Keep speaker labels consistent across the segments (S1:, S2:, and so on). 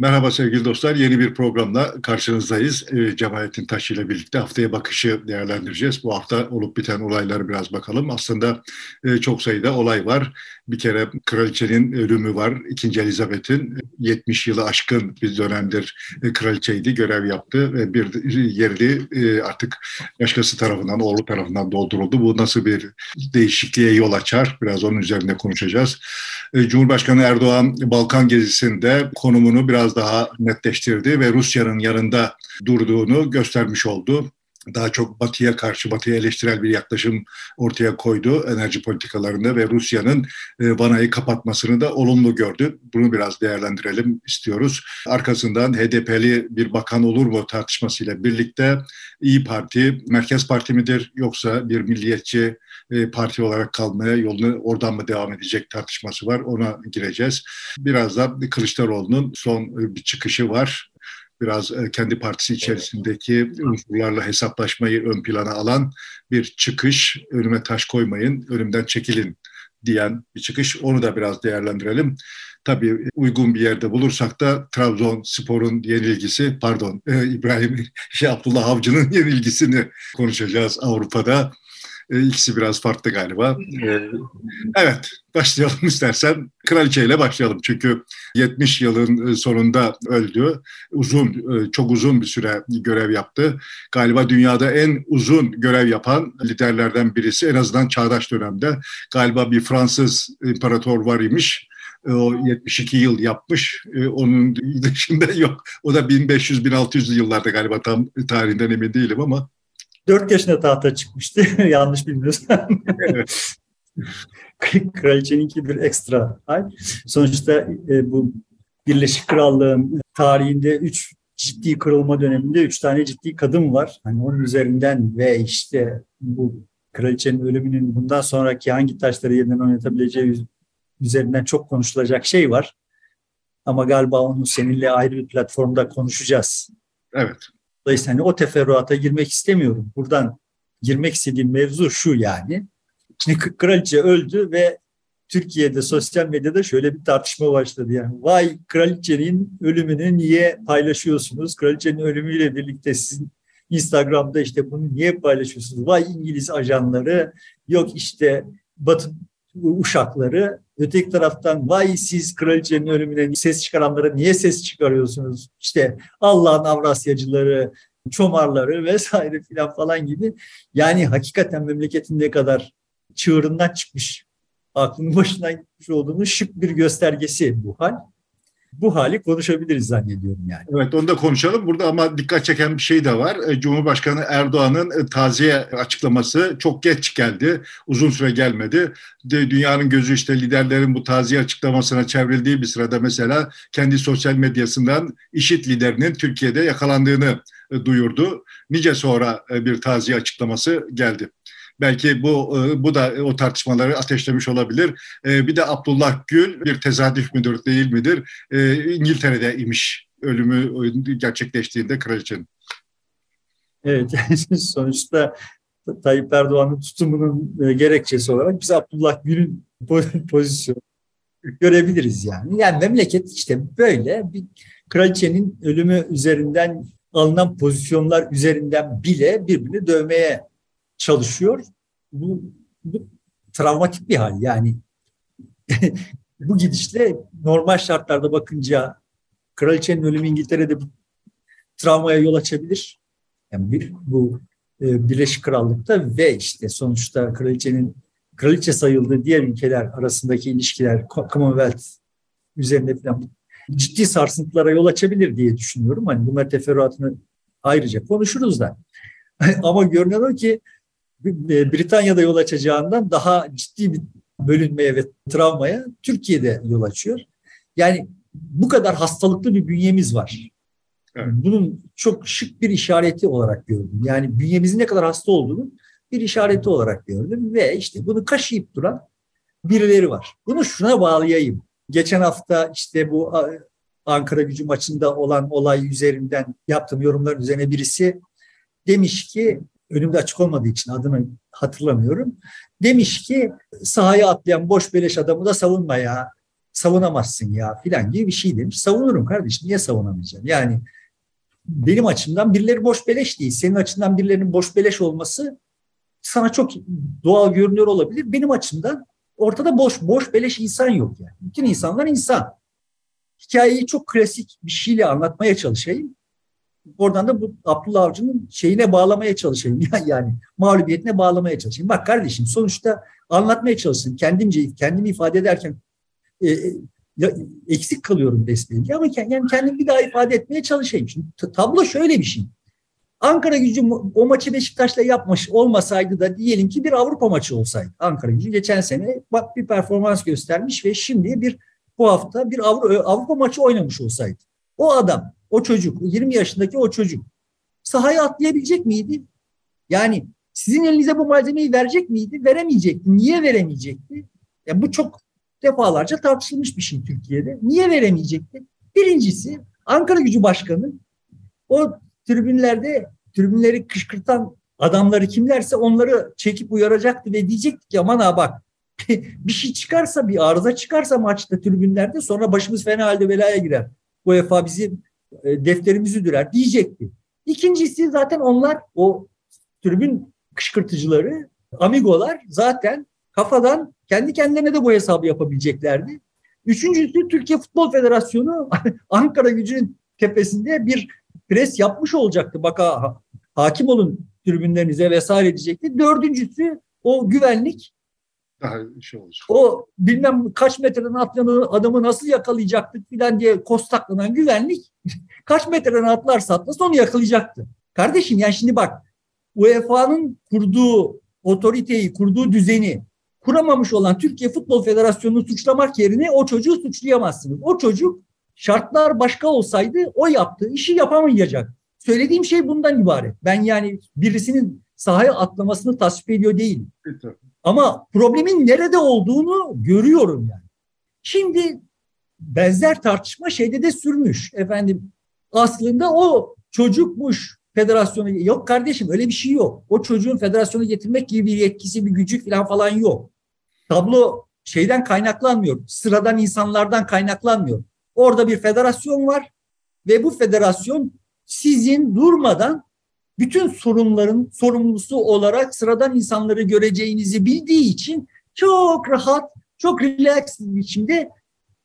S1: Merhaba sevgili dostlar. Yeni bir programla karşınızdayız. E, Cemalettin Taş ile birlikte haftaya bakışı değerlendireceğiz. Bu hafta olup biten olayları biraz bakalım. Aslında e, çok sayıda olay var. Bir kere kraliçenin ölümü var. İkinci Elizabeth'in 70 yılı aşkın bir dönemdir e, kraliçeydi, görev yaptı ve bir yeri e, artık başkası tarafından, oğlu tarafından dolduruldu. Bu nasıl bir değişikliğe yol açar? Biraz onun üzerinde konuşacağız. E, Cumhurbaşkanı Erdoğan Balkan gezisinde konumunu biraz daha netleştirdi ve Rusya'nın yanında durduğunu göstermiş oldu daha çok Batı'ya karşı, Batı'ya eleştirel bir yaklaşım ortaya koydu enerji politikalarında ve Rusya'nın e, vanayı kapatmasını da olumlu gördü. Bunu biraz değerlendirelim istiyoruz. Arkasından HDP'li bir bakan olur mu tartışmasıyla birlikte İyi Parti, Merkez Parti midir yoksa bir milliyetçi e, parti olarak kalmaya yolunu oradan mı devam edecek tartışması var. Ona gireceğiz. Biraz da Kılıçdaroğlu'nun son e, bir çıkışı var biraz e, kendi partisi içerisindeki unsurlarla hesaplaşmayı ön plana alan bir çıkış. Önüme taş koymayın, önümden çekilin diyen bir çıkış. Onu da biraz değerlendirelim. Tabii uygun bir yerde bulursak da Trabzonspor'un yenilgisi, pardon e, İbrahim şey Abdullah Avcı'nın yenilgisini konuşacağız Avrupa'da. E, ikisi biraz farklı galiba. E, evet, başlayalım istersen. Kraliçe ile başlayalım çünkü 70 yılın e, sonunda öldü. Uzun, e, çok uzun bir süre görev yaptı. Galiba dünyada en uzun görev yapan liderlerden birisi en azından çağdaş dönemde. Galiba bir Fransız imparator var imiş o 72 yıl yapmış. Onun dışında yok. O da 1500-1600 yıllarda galiba tam tarihinden emin değilim ama
S2: 4 yaşında tahta çıkmıştı. Yanlış bilmiyorsam. Kraliçeninki bir ekstra ay. Sonuçta e, bu Birleşik Krallığın tarihinde üç ciddi kırılma döneminde üç tane ciddi kadın var. Hani onun üzerinden ve işte bu kraliçenin ölümünün bundan sonraki hangi taşları yeniden oynatabileceği üzerinden çok konuşulacak şey var. Ama galiba onu seninle ayrı bir platformda konuşacağız.
S1: Evet.
S2: Dolayısıyla hani o teferruata girmek istemiyorum. Buradan girmek istediğim mevzu şu yani. Şimdi kraliçe öldü ve Türkiye'de sosyal medyada şöyle bir tartışma başladı. Yani vay kraliçenin ölümünü niye paylaşıyorsunuz? Kraliçenin ölümüyle birlikte sizin Instagram'da işte bunu niye paylaşıyorsunuz? Vay İngiliz ajanları, yok işte Batı uşakları. Öteki taraftan vay siz kraliçenin ölümüne ses çıkaranlara niye ses çıkarıyorsunuz? İşte Allah'ın Avrasyacıları, çomarları vesaire filan falan gibi. Yani hakikaten memleketin ne kadar çığırından çıkmış, aklının başından gitmiş olduğunu şık bir göstergesi bu hal bu hali konuşabiliriz zannediyorum yani.
S1: Evet onu da konuşalım. Burada ama dikkat çeken bir şey de var. E, Cumhurbaşkanı Erdoğan'ın e, taziye açıklaması çok geç geldi. Uzun süre gelmedi. Dünyanın gözü işte liderlerin bu taziye açıklamasına çevrildiği bir sırada mesela kendi sosyal medyasından IŞİD liderinin Türkiye'de yakalandığını e, duyurdu. Nice sonra bir taziye açıklaması geldi. Belki bu e, bu da o tartışmaları ateşlemiş olabilir. E, bir de Abdullah Gül bir tesadüf müdür değil midir? E, İngiltere'de imiş ölümü gerçekleştiğinde kraliçenin.
S2: Evet sonuçta Tayyip Erdoğan'ın tutumunun gerekçesi olarak biz Abdullah Gül'ün pozisyonu görebiliriz yani. Yani memleket işte böyle bir kraliçenin ölümü üzerinden alınan pozisyonlar üzerinden bile birbirini dövmeye çalışıyor. Bu, bu travmatik bir hal yani. bu gidişle normal şartlarda bakınca kraliçenin ölümü İngiltere'de bir travmaya yol açabilir. Yani bir, bu e, Birleşik Krallık'ta ve işte sonuçta kraliçenin kraliçe sayıldığı diğer ülkeler arasındaki ilişkiler Commonwealth üzerinde falan ciddi sarsıntılara yol açabilir diye düşünüyorum. Hani bunlar teferruatını ayrıca konuşuruz da. Ama görünüyor ki e, Britanya'da yol açacağından daha ciddi bir bölünmeye ve travmaya Türkiye'de yol açıyor. Yani bu kadar hastalıklı bir bünyemiz var. Evet. Bunun çok şık bir işareti olarak gördüm. Yani bünyemizin ne kadar hasta olduğunu bir işareti olarak gördüm ve işte bunu kaşıyıp duran birileri var. Bunu şuna bağlayayım. Geçen hafta işte bu Ankara gücü maçında olan olay üzerinden yaptığım yorumların üzerine birisi demiş ki önümde açık olmadığı için adını hatırlamıyorum. Demiş ki sahaya atlayan boş beleş adamı da savunma ya. savunamazsın ya filan gibi bir şey demiş. Savunurum kardeşim. Niye savunamayacağım? Yani benim açımdan birileri boş beleş değil. Senin açından birilerinin boş beleş olması sana çok doğal görünüyor olabilir. Benim açımdan ortada boş boş beleş insan yok yani. Bütün insanlar insan. Hikayeyi çok klasik bir şeyle anlatmaya çalışayım. Oradan da bu Abdullah Avcı'nın şeyine bağlamaya çalışayım. Yani mağlubiyetine bağlamaya çalışayım. Bak kardeşim sonuçta anlatmaya çalıştım. Kendimce kendimi ifade ederken e, e ya, eksik kalıyorum besbelli ama yani kendimi bir daha ifade etmeye çalışayım. Şimdi tablo şöyle bir şey. Ankara gücü o maçı Beşiktaş'la yapmış olmasaydı da diyelim ki bir Avrupa maçı olsaydı. Ankara gücü geçen sene bak bir performans göstermiş ve şimdi bir bu hafta bir Avrupa, Avrupa maçı oynamış olsaydı. O adam, o çocuk, 20 yaşındaki o çocuk sahaya atlayabilecek miydi? Yani sizin elinize bu malzemeyi verecek miydi? Veremeyecekti. Niye veremeyecekti? Ya bu çok defalarca tartışılmış bir şey Türkiye'de. Niye veremeyecekti? Birincisi Ankara Gücü Başkanı o tribünlerde tribünleri kışkırtan adamları kimlerse onları çekip uyaracaktı ve diyecekti ki aman ha bak bir şey çıkarsa bir arıza çıkarsa maçta tribünlerde sonra başımız fena halde belaya girer. UEFA bizi defterimizi dürer diyecekti. İkincisi zaten onlar o tribün kışkırtıcıları, amigolar zaten kafadan kendi kendilerine de bu hesabı yapabileceklerdi. Üçüncüsü Türkiye Futbol Federasyonu Ankara gücünün tepesinde bir pres yapmış olacaktı. Bak ha, hakim olun tribünlerinize vesaire diyecekti. Dördüncüsü o güvenlik
S1: daha şey olacak.
S2: O bilmem kaç metreden atlayan adamı nasıl yakalayacaktık filan diye kostaklanan güvenlik kaç metreden atlarsa atlasın onu yakalayacaktı. Kardeşim yani şimdi bak UEFA'nın kurduğu otoriteyi, kurduğu düzeni kuramamış olan Türkiye Futbol Federasyonu'nu suçlamak yerine o çocuğu suçlayamazsınız. O çocuk şartlar başka olsaydı o yaptığı işi yapamayacak. Söylediğim şey bundan ibaret. Ben yani birisinin sahaya atlamasını tasvip ediyor değilim. Ama problemin nerede olduğunu görüyorum yani. Şimdi benzer tartışma şeyde de sürmüş. Efendim aslında o çocukmuş federasyonu. Yok kardeşim öyle bir şey yok. O çocuğun federasyonu getirmek gibi bir yetkisi, bir gücü falan falan yok. Tablo şeyden kaynaklanmıyor. Sıradan insanlardan kaynaklanmıyor. Orada bir federasyon var ve bu federasyon sizin durmadan bütün sorunların sorumlusu olarak sıradan insanları göreceğinizi bildiği için çok rahat, çok relax bir biçimde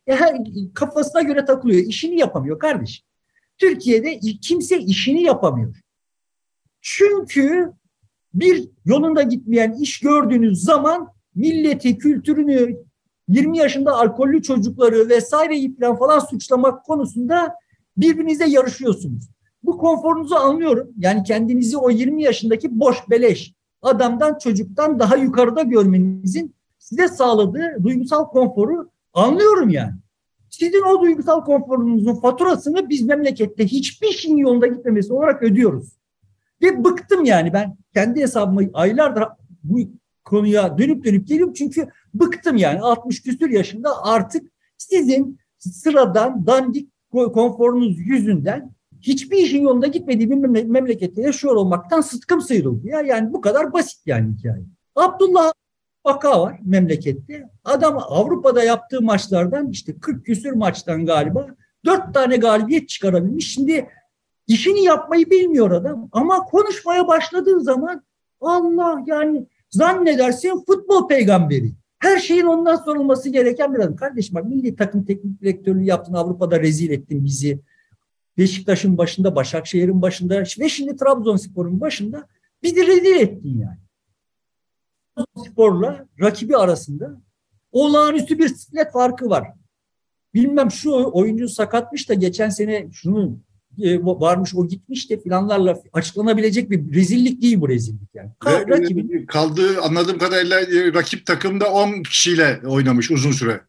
S2: her kafasına göre takılıyor. İşini yapamıyor kardeşim. Türkiye'de kimse işini yapamıyor. Çünkü bir yolunda gitmeyen iş gördüğünüz zaman milleti, kültürünü, 20 yaşında alkollü çocukları vesaireyi falan falan suçlamak konusunda birbirinize yarışıyorsunuz. Bu konforunuzu anlıyorum. Yani kendinizi o 20 yaşındaki boş beleş adamdan çocuktan daha yukarıda görmenizin size sağladığı duygusal konforu anlıyorum yani. Sizin o duygusal konforunuzun faturasını biz memlekette hiçbir şeyin yolunda gitmemesi olarak ödüyoruz. Ve bıktım yani ben kendi hesabıma aylardır bu konuya dönüp dönüp geliyorum çünkü bıktım yani 60 küsür yaşında artık sizin sıradan dandik konforunuz yüzünden hiçbir işin yolunda gitmediği bir memlekette yaşıyor olmaktan sıtkım sıyrıldı. Ya yani bu kadar basit yani hikaye. Abdullah Baka var memlekette. Adam Avrupa'da yaptığı maçlardan işte 40 küsür maçtan galiba 4 tane galibiyet çıkarabilmiş. Şimdi işini yapmayı bilmiyor adam ama konuşmaya başladığı zaman Allah yani zannedersin futbol peygamberi. Her şeyin ondan sorulması gereken bir adam. Kardeşim bak milli takım teknik direktörlüğü yaptın Avrupa'da rezil ettin bizi. Beşiktaş'ın başında, Başakşehir'in başında ve şimdi Trabzonspor'un başında bizi rezil ettin yani. Trabzonspor'la rakibi arasında olağanüstü bir siklet farkı var. Bilmem şu oyuncu sakatmış da geçen sene şunu e, varmış o gitmiş de filanlarla açıklanabilecek bir rezillik değil bu rezillik yani.
S1: Ka- rakibin... Kaldığı anladığım kadarıyla e, rakip takımda 10 kişiyle oynamış uzun süre.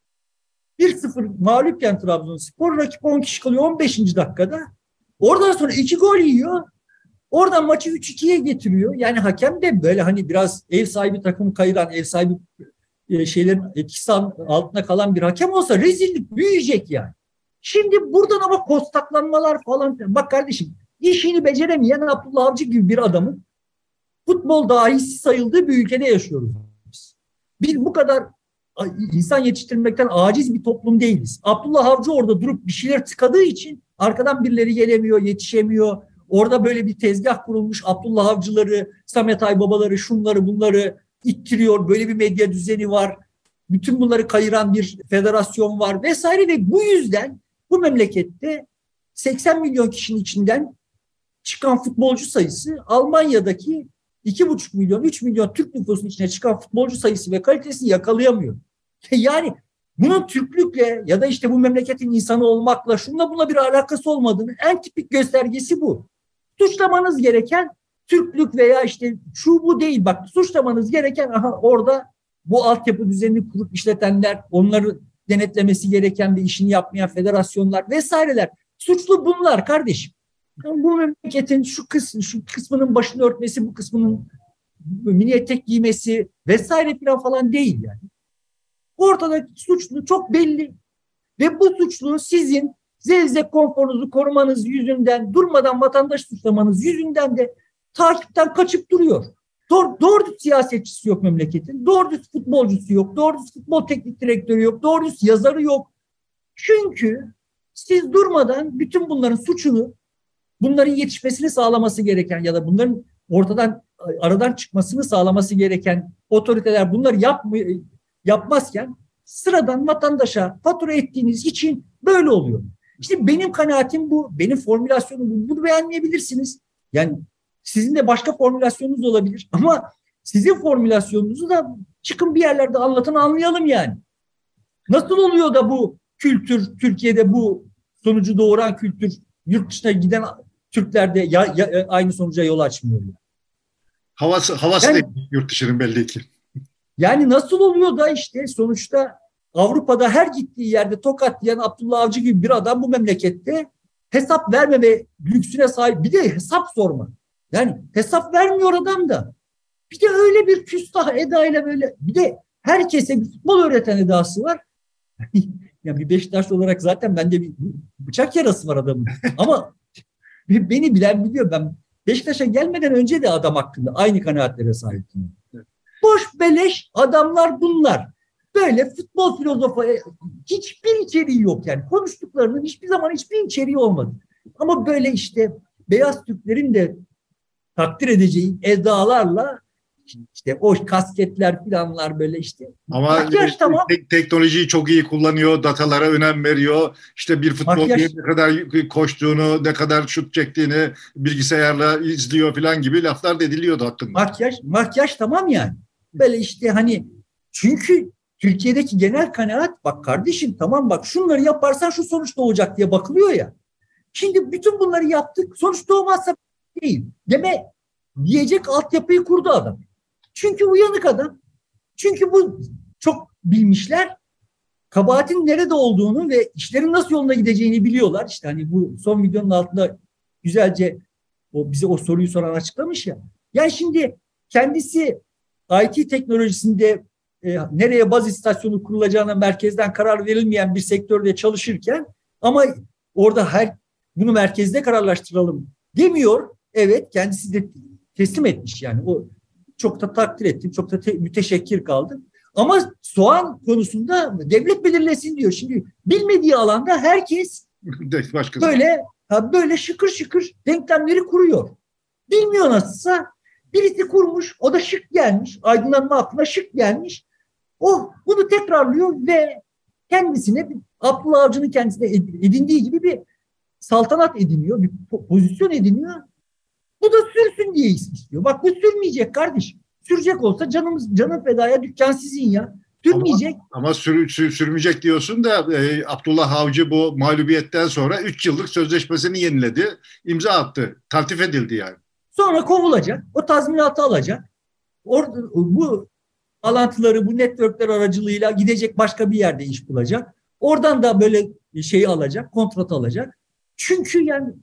S2: 1-0 mağlupken Trabzonspor rakip 10 kişi kalıyor 15. dakikada. Oradan sonra 2 gol yiyor. Oradan maçı 3-2'ye getiriyor. Yani hakem de böyle hani biraz ev sahibi takımı kayıran, ev sahibi e, şeylerin etkisi altında kalan bir hakem olsa rezillik büyüyecek yani. Şimdi buradan ama kostaklanmalar falan. Bak kardeşim işini beceremeyen Abdullah Avcı gibi bir adamın futbol dahisi sayıldığı bir ülkede yaşıyoruz biz. Biz bu kadar insan yetiştirmekten aciz bir toplum değiliz. Abdullah Avcı orada durup bir şeyler tıkadığı için arkadan birileri gelemiyor, yetişemiyor. Orada böyle bir tezgah kurulmuş Abdullah Avcıları, Samet Aybabaları, şunları bunları ittiriyor. Böyle bir medya düzeni var. Bütün bunları kayıran bir federasyon var vesaire ve bu yüzden bu memlekette 80 milyon kişinin içinden çıkan futbolcu sayısı Almanya'daki 2,5 milyon, 3 milyon Türk nüfusunun içine çıkan futbolcu sayısı ve kalitesini yakalayamıyor. Yani bunun Türklükle ya da işte bu memleketin insanı olmakla şunla buna bir alakası olmadığını en tipik göstergesi bu. Suçlamanız gereken Türklük veya işte şu bu değil. Bak suçlamanız gereken aha orada bu altyapı düzenini kurup işletenler, onları denetlemesi gereken ve işini yapmayan federasyonlar vesaireler. Suçlu bunlar kardeşim. Bu memleketin şu kısmı, şu kısmının başını örtmesi, bu kısmının mini etek giymesi vesaire falan falan değil yani. Ortada suçlu çok belli. Ve bu suçlu sizin zevzek konforunuzu korumanız yüzünden, durmadan vatandaş suçlamanız yüzünden de takipten kaçıp duruyor. Doğru, doğru siyasetçisi yok memleketin. Doğru futbolcusu yok. Doğru futbol teknik direktörü yok. Doğru yazarı yok. Çünkü siz durmadan bütün bunların suçunu bunların yetişmesini sağlaması gereken ya da bunların ortadan aradan çıkmasını sağlaması gereken otoriteler bunları yapmıyor, yapmazken sıradan vatandaşa fatura ettiğiniz için böyle oluyor. İşte benim kanaatim bu, benim formülasyonum bu. Bunu beğenmeyebilirsiniz. Yani sizin de başka formülasyonunuz olabilir ama sizin formülasyonunuzu da çıkın bir yerlerde anlatın anlayalım yani. Nasıl oluyor da bu kültür Türkiye'de bu sonucu doğuran kültür yurt dışına giden Türklerde ya, ya, aynı sonuca yol açmıyor. Yani.
S1: Havası, havası yani, yurt dışının belli ki.
S2: Yani nasıl oluyor da işte sonuçta Avrupa'da her gittiği yerde tokat diyen Abdullah Avcı gibi bir adam bu memlekette hesap vermeme lüksüne sahip. Bir de hesap sorma. Yani hesap vermiyor adam da. Bir de öyle bir küstah edayla böyle bir de herkese bir futbol öğreten edası var. ya bir Beşiktaşlı olarak zaten bende bir bıçak yarası var adamın. Ama beni bilen biliyor. Ben Beşiktaş'a gelmeden önce de adam hakkında aynı kanaatlere sahiptim. Boş beleş adamlar bunlar. Böyle futbol filozofu e, hiçbir içeriği yok yani. Konuştuklarının hiçbir zaman hiçbir içeriği olmadı. Ama böyle işte beyaz Türklerin de takdir edeceği edalarla işte o kasketler filanlar böyle işte.
S1: Ama Makyaj, tamam. te- teknolojiyi çok iyi kullanıyor, datalara önem veriyor. İşte bir futbolcu ne kadar koştuğunu, ne kadar şut çektiğini bilgisayarla izliyor filan gibi laflar da ediliyordu hakkında.
S2: Makyaj, makyaj tamam yani. Böyle işte hani çünkü Türkiye'deki genel kanaat bak kardeşim tamam bak şunları yaparsan şu sonuç doğacak diye bakılıyor ya. Şimdi bütün bunları yaptık sonuç doğmazsa değil. Deme diyecek altyapıyı kurdu adam. Çünkü uyanık adam. Çünkü bu çok bilmişler. Kabahatin nerede olduğunu ve işlerin nasıl yoluna gideceğini biliyorlar. İşte hani bu son videonun altında güzelce o bize o soruyu soran açıklamış ya. Yani şimdi kendisi IT teknolojisinde e, nereye baz istasyonu kurulacağına merkezden karar verilmeyen bir sektörde çalışırken ama orada her bunu merkezde kararlaştıralım demiyor. Evet kendisi de teslim etmiş yani. O çok da takdir ettim. Çok da te- müteşekkir kaldım. Ama soğan konusunda devlet belirlesin diyor. Şimdi bilmediği alanda herkes Başkası. böyle ha böyle şıkır şıkır denklemleri kuruyor. Bilmiyor nasılsa birisi kurmuş. O da şık gelmiş. Aydınlanma aklına şık gelmiş. O bunu tekrarlıyor ve kendisine Abdullah Avcı'nın kendisine edindiği gibi bir saltanat ediniyor, bir pozisyon ediniyor. Bu da sürsün diye istiyor. Bak bu sürmeyecek kardeşim. Sürecek olsa canımız canın fedaya dükkan sizin ya. Sürmeyecek.
S1: Ama, ama sür, sür, sürmeyecek diyorsun da e, Abdullah Avcı bu mağlubiyetten sonra 3 yıllık sözleşmesini yeniledi. imza attı. Taltif edildi yani.
S2: Sonra kovulacak. O tazminatı alacak. Orada, bu alantıları bu networkler aracılığıyla gidecek başka bir yerde iş bulacak. Oradan da böyle şeyi alacak, kontrat alacak. Çünkü yani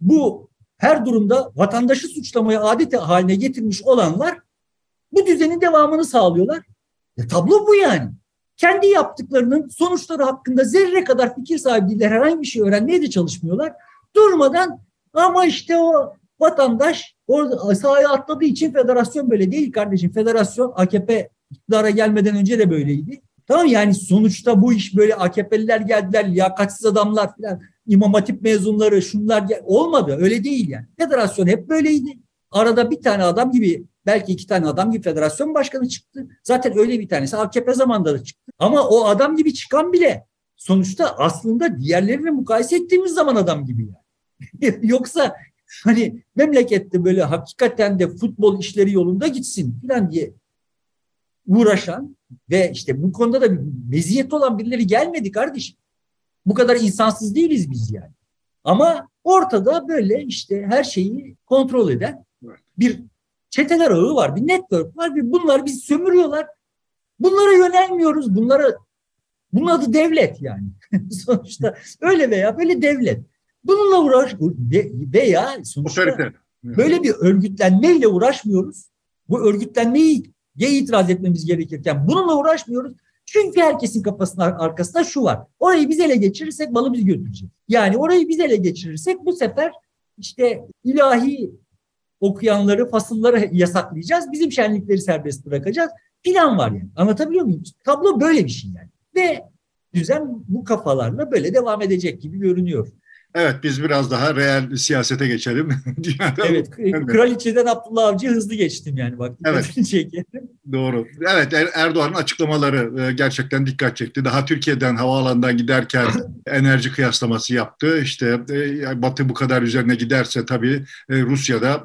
S2: bu her durumda vatandaşı suçlamaya adet haline getirmiş olanlar bu düzenin devamını sağlıyorlar. E, tablo bu yani. Kendi yaptıklarının sonuçları hakkında zerre kadar fikir sahibi değiller. Herhangi bir şey öğrenmeye de çalışmıyorlar. Durmadan ama işte o vatandaş orada sahaya atladığı için federasyon böyle değil kardeşim. Federasyon AKP iktidara gelmeden önce de böyleydi. Tamam yani sonuçta bu iş böyle AKP'liler geldiler, liyakatsiz adamlar falan, İmam Hatip mezunları, şunlar gel olmadı. Öyle değil yani. Federasyon hep böyleydi. Arada bir tane adam gibi, belki iki tane adam gibi federasyon başkanı çıktı. Zaten öyle bir tanesi AKP zamanında da çıktı. Ama o adam gibi çıkan bile sonuçta aslında diğerleriyle mukayese ettiğimiz zaman adam gibi yani. Yoksa hani memlekette böyle hakikaten de futbol işleri yolunda gitsin falan diye uğraşan ve işte bu konuda da bir meziyet olan birileri gelmedi kardeşim. Bu kadar insansız değiliz biz yani. Ama ortada böyle işte her şeyi kontrol eden bir çeteler ağı var, bir network var ve bunlar biz sömürüyorlar. Bunlara yönelmiyoruz. Bunlara bunun adı devlet yani. sonuçta öyle veya böyle devlet. Bununla uğraş veya sonuçta böyle bir örgütlenmeyle uğraşmıyoruz. Bu örgütlenmeyi ya itiraz etmemiz gerekirken bununla uğraşmıyoruz. Çünkü herkesin kafasının arkasında şu var. Orayı biz ele geçirirsek malı biz götüreceğiz. Yani orayı biz ele geçirirsek bu sefer işte ilahi okuyanları, fasılları yasaklayacağız. Bizim şenlikleri serbest bırakacağız. Plan var yani. Anlatabiliyor muyum? Tablo böyle bir şey yani. Ve düzen bu kafalarla böyle devam edecek gibi görünüyor.
S1: Evet biz biraz daha real siyasete geçelim.
S2: evet kraliçeden Abdullah Avcı hızlı geçtim yani bak.
S1: Evet. Doğru. Evet er-, Erdoğan'ın açıklamaları e, gerçekten dikkat çekti. Daha Türkiye'den havaalanından giderken enerji kıyaslaması yaptı. İşte e, Batı bu kadar üzerine giderse tabii e, Rusya'da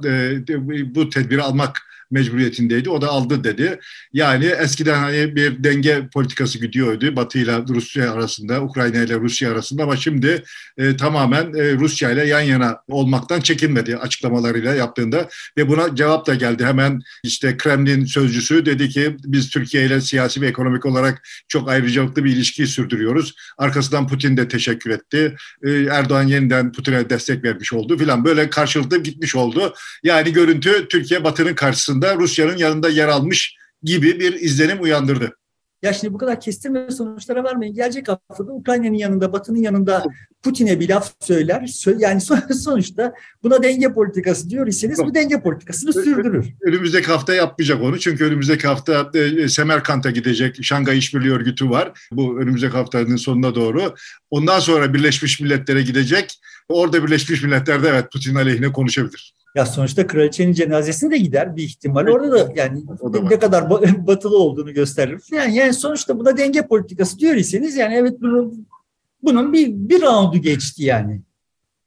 S1: bu tedbiri almak mecburiyetindeydi. O da aldı dedi. Yani eskiden hani bir denge politikası gidiyordu Batı ile Rusya arasında, Ukrayna ile Rusya arasında ama şimdi e, tamamen e, Rusya ile yan yana olmaktan çekinmedi açıklamalarıyla yaptığında ve buna cevap da geldi. Hemen işte Kremlin sözcüsü dedi ki biz Türkiye ile siyasi ve ekonomik olarak çok ayrıcalıklı bir ilişki sürdürüyoruz. Arkasından Putin de teşekkür etti. E, Erdoğan yeniden Putin'e destek vermiş oldu filan. Böyle karşılıklı gitmiş oldu. Yani görüntü Türkiye Batı'nın karşısında aslında Rusya'nın yanında yer almış gibi bir izlenim uyandırdı.
S2: Ya şimdi bu kadar kestirme sonuçlara varmayın. Gelecek haftada Ukrayna'nın yanında, Batı'nın yanında Putin'e bir laf söyler. Yani sonuçta buna denge politikası diyor iseniz bu denge politikasını sürdürür.
S1: Önümüzdeki hafta yapmayacak onu. Çünkü önümüzdeki hafta e, Semerkant'a gidecek Şangay İşbirliği Örgütü var. Bu önümüzdeki haftanın sonuna doğru. Ondan sonra Birleşmiş Milletler'e gidecek. Orada Birleşmiş Milletler'de evet Putin aleyhine konuşabilir.
S2: Ya sonuçta kraliçenin cenazesine de gider bir ihtimal. Orada da yani ne kadar batılı olduğunu gösterir. Yani, yani sonuçta buna denge politikası diyor iseniz yani evet bunun, bunun bir, bir roundu geçti yani.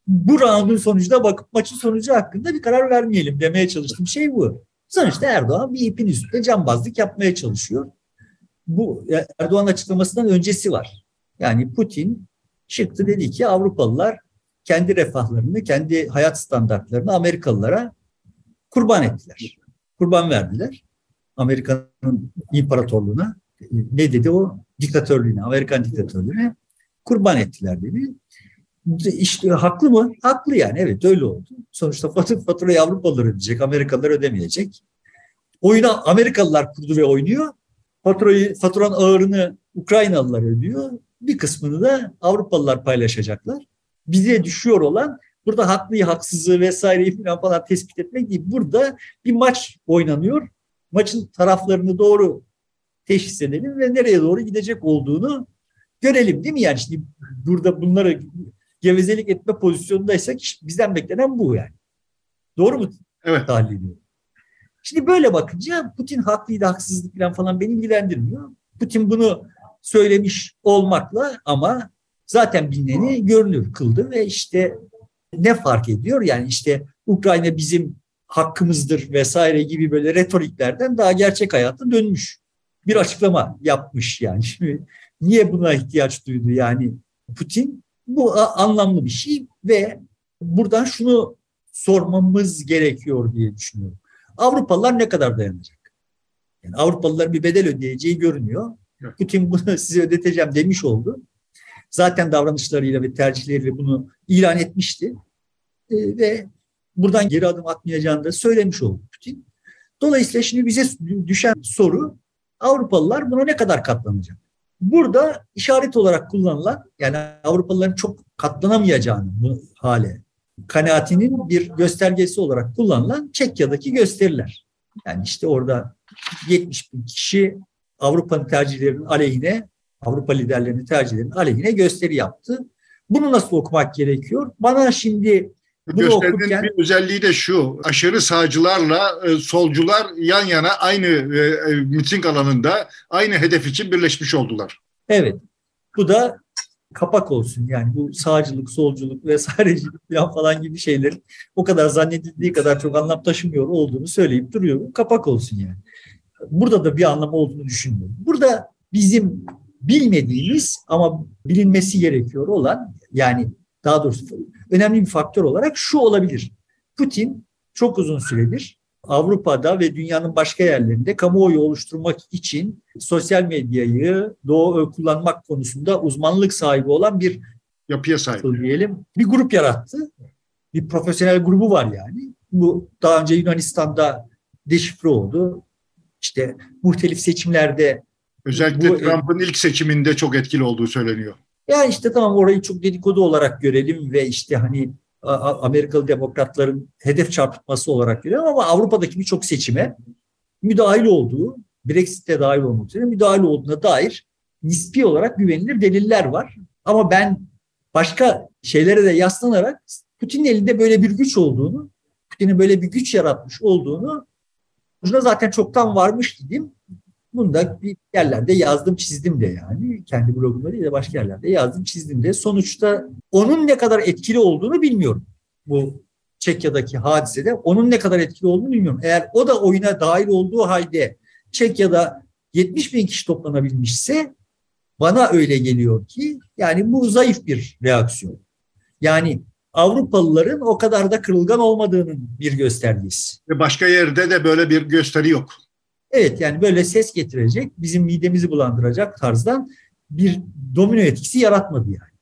S2: Bu roundun sonucunda bakıp maçın sonucu hakkında bir karar vermeyelim demeye çalıştığım şey bu. Sonuçta Erdoğan bir ipin üstünde cambazlık yapmaya çalışıyor. Bu Erdoğan açıklamasından öncesi var. Yani Putin çıktı dedi ki Avrupalılar kendi refahlarını, kendi hayat standartlarını Amerikalılara kurban ettiler. Kurban verdiler. Amerika'nın imparatorluğuna ne dedi o? Diktatörlüğüne, Amerikan diktatörlüğüne kurban ettiler dedi. İşte haklı mı? Haklı yani evet öyle oldu. Sonuçta faturayı Avrupalılar ödeyecek, Amerikalılar ödemeyecek. Oyuna Amerikalılar kurdu ve oynuyor. Faturayı, faturanın ağırını Ukraynalılar ödüyor. Bir kısmını da Avrupalılar paylaşacaklar bize düşüyor olan burada haklıyı, haksızlığı vesaireyi falan falan tespit etmek değil. Burada bir maç oynanıyor. Maçın taraflarını doğru teşhis edelim ve nereye doğru gidecek olduğunu görelim değil mi? Yani şimdi burada bunları gevezelik etme pozisyonundaysak bizden beklenen bu yani. Doğru mu?
S1: Evet.
S2: Tahlil ediyorum. Şimdi böyle bakınca Putin haklıydı, haksızlık falan falan beni ilgilendirmiyor. Putin bunu söylemiş olmakla ama zaten bilineni görünür kıldı ve işte ne fark ediyor? Yani işte Ukrayna bizim hakkımızdır vesaire gibi böyle retoriklerden daha gerçek hayata dönmüş. Bir açıklama yapmış yani. Şimdi niye buna ihtiyaç duydu yani Putin? Bu anlamlı bir şey ve buradan şunu sormamız gerekiyor diye düşünüyorum. Avrupalılar ne kadar dayanacak? Yani Avrupalılar bir bedel ödeyeceği görünüyor. Putin bunu size ödeteceğim demiş oldu zaten davranışlarıyla ve tercihleriyle bunu ilan etmişti. E, ve buradan geri adım atmayacağını da söylemiş oldu Putin. Dolayısıyla şimdi bize düşen soru Avrupalılar buna ne kadar katlanacak? Burada işaret olarak kullanılan yani Avrupalıların çok katlanamayacağını bu hale kanaatinin bir göstergesi olarak kullanılan Çekya'daki gösteriler. Yani işte orada 70 bin kişi Avrupa'nın tercihlerinin aleyhine, Avrupa liderlerinin tercihlerinin aleyhine gösteri yaptı. Bunu nasıl okumak gerekiyor? Bana şimdi
S1: bunu Gösterinin okurken... bir özelliği de şu, aşırı sağcılarla e, solcular yan yana aynı e, e, miting alanında aynı hedef için birleşmiş oldular.
S2: Evet, bu da kapak olsun. Yani bu sağcılık, solculuk vesairecilik falan gibi şeylerin o kadar zannedildiği kadar çok anlam taşımıyor olduğunu söyleyip duruyorum. Kapak olsun yani. Burada da bir anlam olduğunu düşünmüyorum. Burada bizim bilmediğimiz ama bilinmesi gerekiyor olan yani daha doğrusu önemli bir faktör olarak şu olabilir. Putin çok uzun süredir Avrupa'da ve dünyanın başka yerlerinde kamuoyu oluşturmak için sosyal medyayı doğu kullanmak konusunda uzmanlık sahibi olan bir
S1: yapıya sahip
S2: diyelim. Bir grup yarattı. Bir profesyonel grubu var yani. Bu daha önce Yunanistan'da deşifre oldu. İşte muhtelif seçimlerde
S1: özellikle bu, Trump'ın ilk seçiminde çok etkili olduğu söyleniyor.
S2: Yani işte tamam orayı çok dedikodu olarak görelim ve işte hani Amerikalı demokratların hedef çarpıtması olarak görüyorum ama Avrupa'daki birçok seçime müdahil olduğu, Brexit'te dahil olmak üzere müdahil olduğuna dair nispi olarak güvenilir deliller var. Ama ben başka şeylere de yaslanarak Putin'in elinde böyle bir güç olduğunu, Putin'in böyle bir güç yaratmış olduğunu buna zaten çoktan varmış dedim. Bunu da bir yerlerde yazdım çizdim de yani. Kendi blogumda değil de başka yerlerde yazdım çizdim de. Sonuçta onun ne kadar etkili olduğunu bilmiyorum. Bu Çekya'daki hadisede onun ne kadar etkili olduğunu bilmiyorum. Eğer o da oyuna dahil olduğu halde Çekya'da 70 bin kişi toplanabilmişse bana öyle geliyor ki yani bu zayıf bir reaksiyon. Yani Avrupalıların o kadar da kırılgan olmadığının bir göstergesi.
S1: Başka yerde de böyle bir gösteri yok.
S2: Evet yani böyle ses getirecek, bizim midemizi bulandıracak tarzdan bir domino etkisi yaratmadı yani.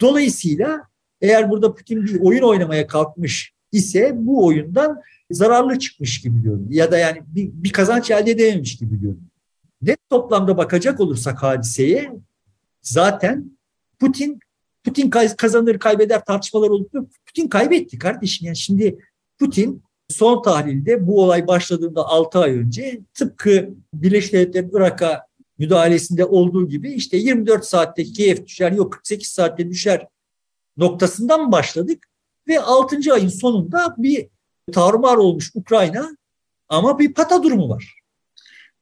S2: Dolayısıyla eğer burada Putin bir oyun oynamaya kalkmış ise bu oyundan zararlı çıkmış gibi görünüyor. Ya da yani bir, bir kazanç elde edememiş gibi görünüyor. Net toplamda bakacak olursak hadiseye zaten Putin Putin kazanır kaybeder tartışmalar olup Putin kaybetti kardeşim. Yani şimdi Putin son tahlilde bu olay başladığında 6 ay önce tıpkı Birleşik Devletler'in Irak'a müdahalesinde olduğu gibi işte 24 saatte Kiev düşer yok 48 saatte düşer noktasından başladık ve 6. ayın sonunda bir tarumar olmuş Ukrayna ama bir pata durumu var.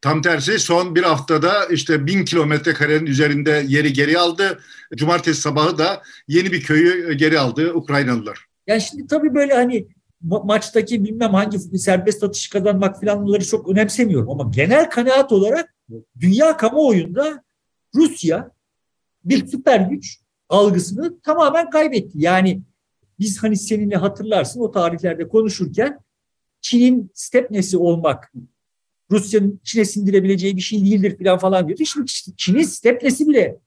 S1: Tam tersi son bir haftada işte bin kilometre karenin üzerinde yeri geri aldı. Cumartesi sabahı da yeni bir köyü geri aldı Ukraynalılar.
S2: Yani şimdi tabii böyle hani ma- maçtaki bilmem hangi serbest atış kazanmak falan bunları çok önemsemiyorum. Ama genel kanaat olarak dünya kamuoyunda Rusya bir süper güç algısını tamamen kaybetti. Yani biz hani seninle hatırlarsın o tarihlerde konuşurken Çin'in stepnesi olmak Rusya'nın Çin'e sindirebileceği bir şey değildir falan falan diyordu. Şimdi Çin'in stepnesi bile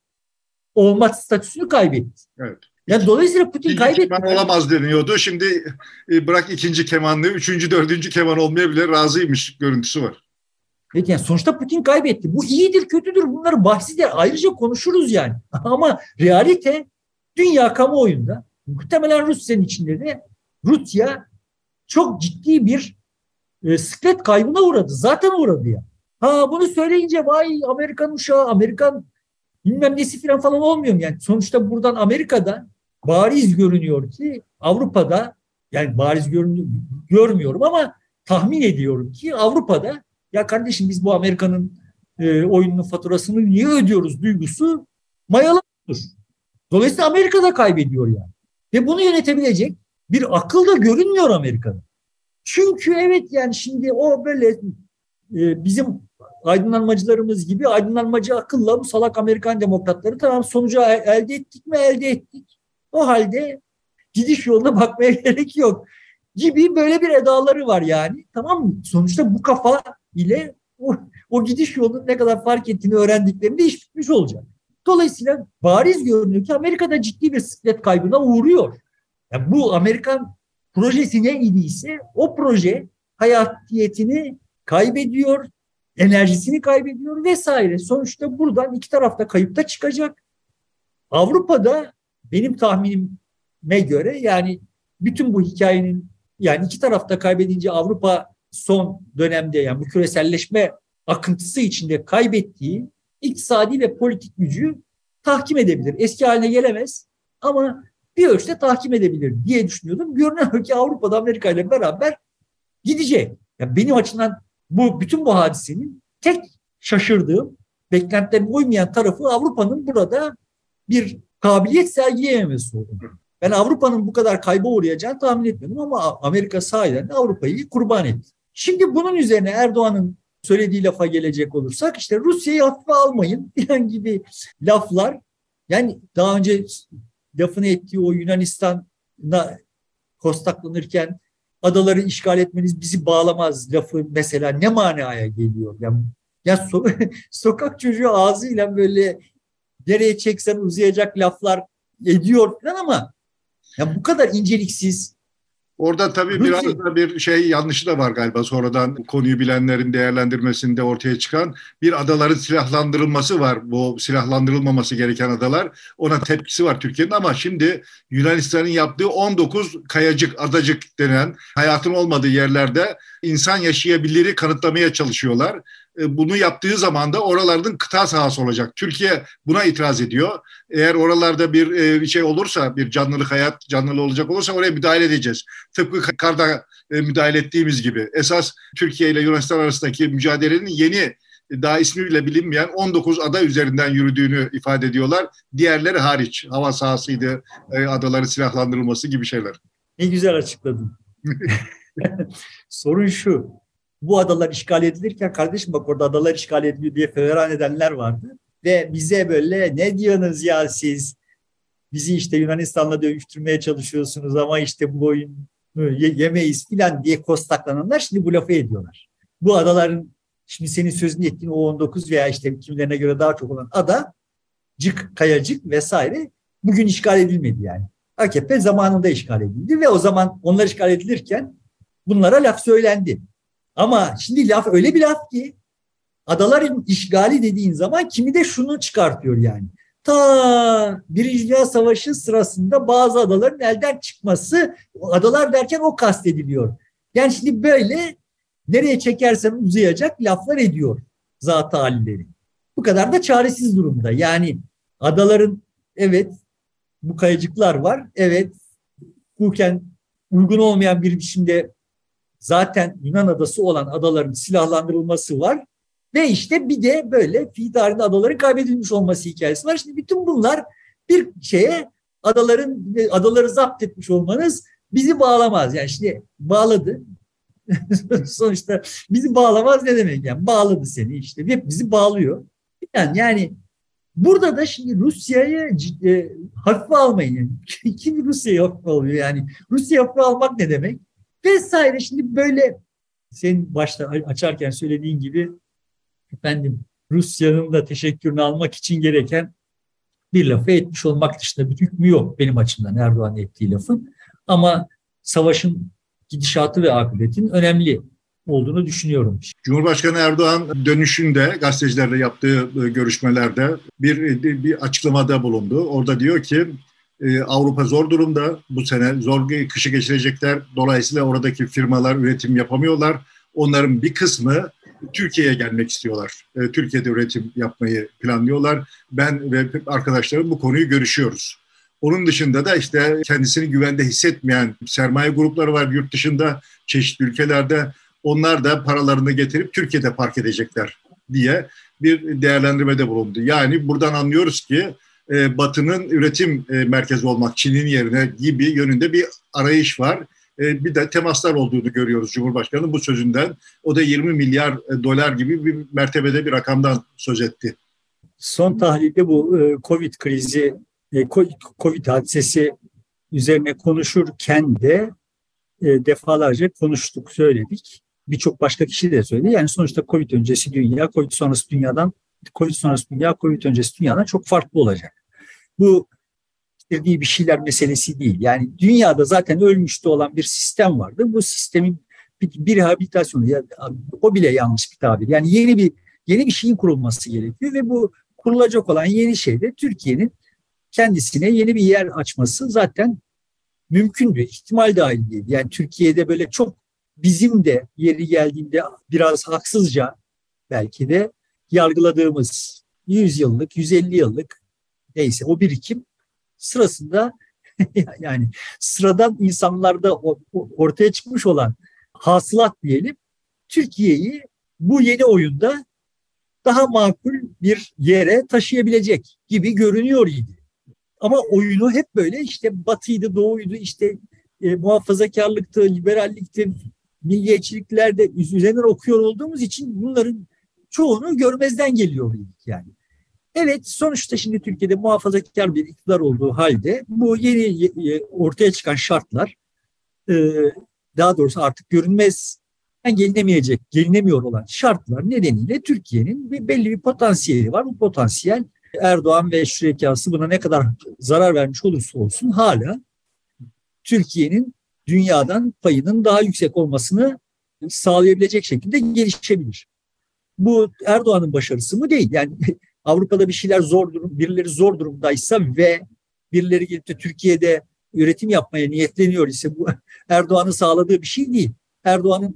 S2: olmak statüsünü kaybetti. Evet. Yani dolayısıyla Putin kaybetti.
S1: keman olamaz deniyordu. Şimdi e, bırak ikinci kemanlı, üçüncü, dördüncü keman olmaya bile razıymış görüntüsü var.
S2: Evet yani sonuçta Putin kaybetti. Bu iyidir, kötüdür bunları bahsi ayrıca konuşuruz yani. Ama realite dünya kamuoyunda muhtemelen Rusya'nın içinde de Rusya çok ciddi bir e, siklet kaybına uğradı. Zaten uğradı ya. Ha bunu söyleyince vay Amerikan uşağı, Amerikan bilmem nesi falan falan olmuyor mu? Yani sonuçta buradan Amerika'da bariz görünüyor ki Avrupa'da yani bariz görünüyor, görmüyorum ama tahmin ediyorum ki Avrupa'da ya kardeşim biz bu Amerika'nın e, oyunun faturasını niye ödüyoruz duygusu mayalı Dolayısıyla Amerika da kaybediyor yani. Ve bunu yönetebilecek bir akıl da görünmüyor Amerika'da. Çünkü evet yani şimdi o böyle e, bizim aydınlanmacılarımız gibi aydınlanmacı akılla bu salak Amerikan demokratları tamam sonucu elde ettik mi elde ettik. O halde gidiş yoluna bakmaya gerek yok gibi böyle bir edaları var yani. Tamam mı? Sonuçta bu kafa ile o, o gidiş yolunun ne kadar fark ettiğini öğrendiklerinde iş bitmiş olacak. Dolayısıyla bariz görünüyor ki Amerika'da ciddi bir siklet kaybına uğruyor. Yani bu Amerikan projesi ne idiyse o proje hayatiyetini kaybediyor, enerjisini kaybediyor vesaire. Sonuçta buradan iki tarafta kayıpta çıkacak. Avrupa'da benim tahminime göre yani bütün bu hikayenin yani iki tarafta kaybedince Avrupa son dönemde yani bu küreselleşme akıntısı içinde kaybettiği iktisadi ve politik gücü tahkim edebilir. Eski haline gelemez ama bir ölçüde tahkim edebilir diye düşünüyordum. Görünen ki Avrupa'da Amerika ile beraber gidecek. Ya benim açımdan bu bütün bu hadisenin tek şaşırdığım, beklentilerime uymayan tarafı Avrupa'nın burada bir kabiliyet sergileyememesi oldu. Ben Avrupa'nın bu kadar kayba uğrayacağını tahmin etmiyordum ama Amerika sahiden de Avrupa'yı kurban etti. Şimdi bunun üzerine Erdoğan'ın söylediği lafa gelecek olursak işte Rusya'yı hafife almayın falan gibi laflar yani daha önce lafını ettiği o Yunanistan'a kostaklanırken adaları işgal etmeniz bizi bağlamaz lafı mesela ne manaya geliyor? Yani, ya so sokak çocuğu ağzıyla böyle nereye çeksen uzayacak laflar ediyor falan ama ya bu kadar inceliksiz,
S1: Orada tabii biraz da bir şey yanlışı da var galiba sonradan konuyu bilenlerin değerlendirmesinde ortaya çıkan bir adaların silahlandırılması var. Bu silahlandırılmaması gereken adalar. Ona tepkisi var Türkiye'nin ama şimdi Yunanistan'ın yaptığı 19 kayacık, adacık denen hayatın olmadığı yerlerde insan yaşayabiliri kanıtlamaya çalışıyorlar. E, bunu yaptığı zaman da oraların kıta sahası olacak. Türkiye buna itiraz ediyor. Eğer oralarda bir e, şey olursa, bir canlılık hayat canlılığı olacak olursa oraya müdahale edeceğiz. Tıpkı karda e, müdahale ettiğimiz gibi. Esas Türkiye ile Yunanistan arasındaki mücadelenin yeni daha ismi bile bilinmeyen 19 ada üzerinden yürüdüğünü ifade ediyorlar. Diğerleri hariç hava sahasıydı, adaları silahlandırılması gibi şeyler.
S2: Ne güzel açıkladın. Sorun şu, bu adalar işgal edilirken kardeşim bak orada adalar işgal ediliyor diye feveran edenler vardı. Ve bize böyle ne diyorsunuz ya siz bizi işte Yunanistan'la dövüştürmeye çalışıyorsunuz ama işte bu oyunu yemeyiz filan diye kostaklananlar şimdi bu lafı ediyorlar. Bu adaların şimdi senin sözünü ettiğin o 19 veya işte kimlerine göre daha çok olan ada cık, kayacık vesaire bugün işgal edilmedi yani. AKP zamanında işgal edildi ve o zaman onlar işgal edilirken bunlara laf söylendi. Ama şimdi laf öyle bir laf ki adaların işgali dediğin zaman kimi de şunu çıkartıyor yani. Ta Birinci Dünya Savaşı sırasında bazı adaların elden çıkması, adalar derken o kastediliyor. Yani şimdi böyle nereye çekersen uzayacak laflar ediyor zat halileri. Bu kadar da çaresiz durumda. Yani adaların evet bu kayacıklar var. Evet hukuken uygun olmayan bir biçimde zaten Yunan adası olan adaların silahlandırılması var. Ve işte bir de böyle fi tarihinde adaların kaybedilmiş olması hikayesi var. Şimdi bütün bunlar bir şeye adaların adaları zapt etmiş olmanız bizi bağlamaz. Yani şimdi bağladı. Sonuçta bizi bağlamaz ne demek yani? Bağladı seni işte. Hep bizi bağlıyor. Yani, yani burada da şimdi Rusya'yı e, hafife almayın. Kim Rusya'yı hafife alıyor yani? Rusya'yı hafife almak ne demek? Vesaire. Şimdi böyle senin başta açarken söylediğin gibi efendim Rusya'nın da teşekkürünü almak için gereken bir lafı etmiş olmak dışında bir hükmü yok benim açımdan Erdoğan ettiği lafın. Ama savaşın gidişatı ve akıbetin önemli olduğunu düşünüyorum.
S1: Cumhurbaşkanı Erdoğan dönüşünde gazetecilerle yaptığı görüşmelerde bir, bir açıklamada bulundu. Orada diyor ki ee, Avrupa zor durumda. Bu sene zor kışı geçirecekler. Dolayısıyla oradaki firmalar üretim yapamıyorlar. Onların bir kısmı Türkiye'ye gelmek istiyorlar. Ee, Türkiye'de üretim yapmayı planlıyorlar. Ben ve arkadaşlarım bu konuyu görüşüyoruz. Onun dışında da işte kendisini güvende hissetmeyen sermaye grupları var yurt dışında, çeşitli ülkelerde. Onlar da paralarını getirip Türkiye'de park edecekler diye bir değerlendirmede bulundu. Yani buradan anlıyoruz ki e, Batı'nın üretim e, merkezi olmak Çin'in yerine gibi yönünde bir arayış var. E, bir de temaslar olduğunu görüyoruz Cumhurbaşkanı bu sözünden. O da 20 milyar dolar gibi bir mertebede bir rakamdan söz etti.
S2: Son tahlilde bu Covid krizi, Covid hadisesi üzerine konuşurken de defalarca konuştuk, söyledik. Birçok başka kişi de söyledi. Yani sonuçta Covid öncesi dünya, Covid sonrası dünyadan, Covid sonrası dünya, Covid öncesi dünyadan çok farklı olacak bu getirdiği bir şeyler meselesi değil. Yani dünyada zaten ölmüşte olan bir sistem vardı. Bu sistemin bir, bir rehabilitasyonu, ya, o bile yanlış bir tabir. Yani yeni bir yeni bir şeyin kurulması gerekiyor ve bu kurulacak olan yeni şey de Türkiye'nin kendisine yeni bir yer açması zaten mümkündü. ihtimal dahiliydi. Yani Türkiye'de böyle çok bizim de yeri geldiğinde biraz haksızca belki de yargıladığımız 100 yıllık, 150 yıllık neyse o birikim sırasında yani sıradan insanlarda ortaya çıkmış olan hasılat diyelim Türkiye'yi bu yeni oyunda daha makul bir yere taşıyabilecek gibi görünüyor idi. Ama oyunu hep böyle işte batıydı, doğuydu, işte e, muhafazakarlıktı, liberallikti, milliyetçiliklerde üzerinden okuyor olduğumuz için bunların çoğunu görmezden geliyor yani. Evet sonuçta şimdi Türkiye'de muhafazakar bir iktidar olduğu halde bu yeni ortaya çıkan şartlar e, daha doğrusu artık görünmez gelinemeyecek, gelinemiyor olan şartlar nedeniyle Türkiye'nin bir belli bir potansiyeli var. Bu potansiyel Erdoğan ve şürekası buna ne kadar zarar vermiş olursa olsun hala Türkiye'nin dünyadan payının daha yüksek olmasını sağlayabilecek şekilde gelişebilir. Bu Erdoğan'ın başarısı mı değil? Yani Avrupa'da bir şeyler zor durum, birileri zor durumdaysa ve birileri gelip de Türkiye'de üretim yapmaya niyetleniyor ise bu Erdoğan'ın sağladığı bir şey değil. Erdoğan'ın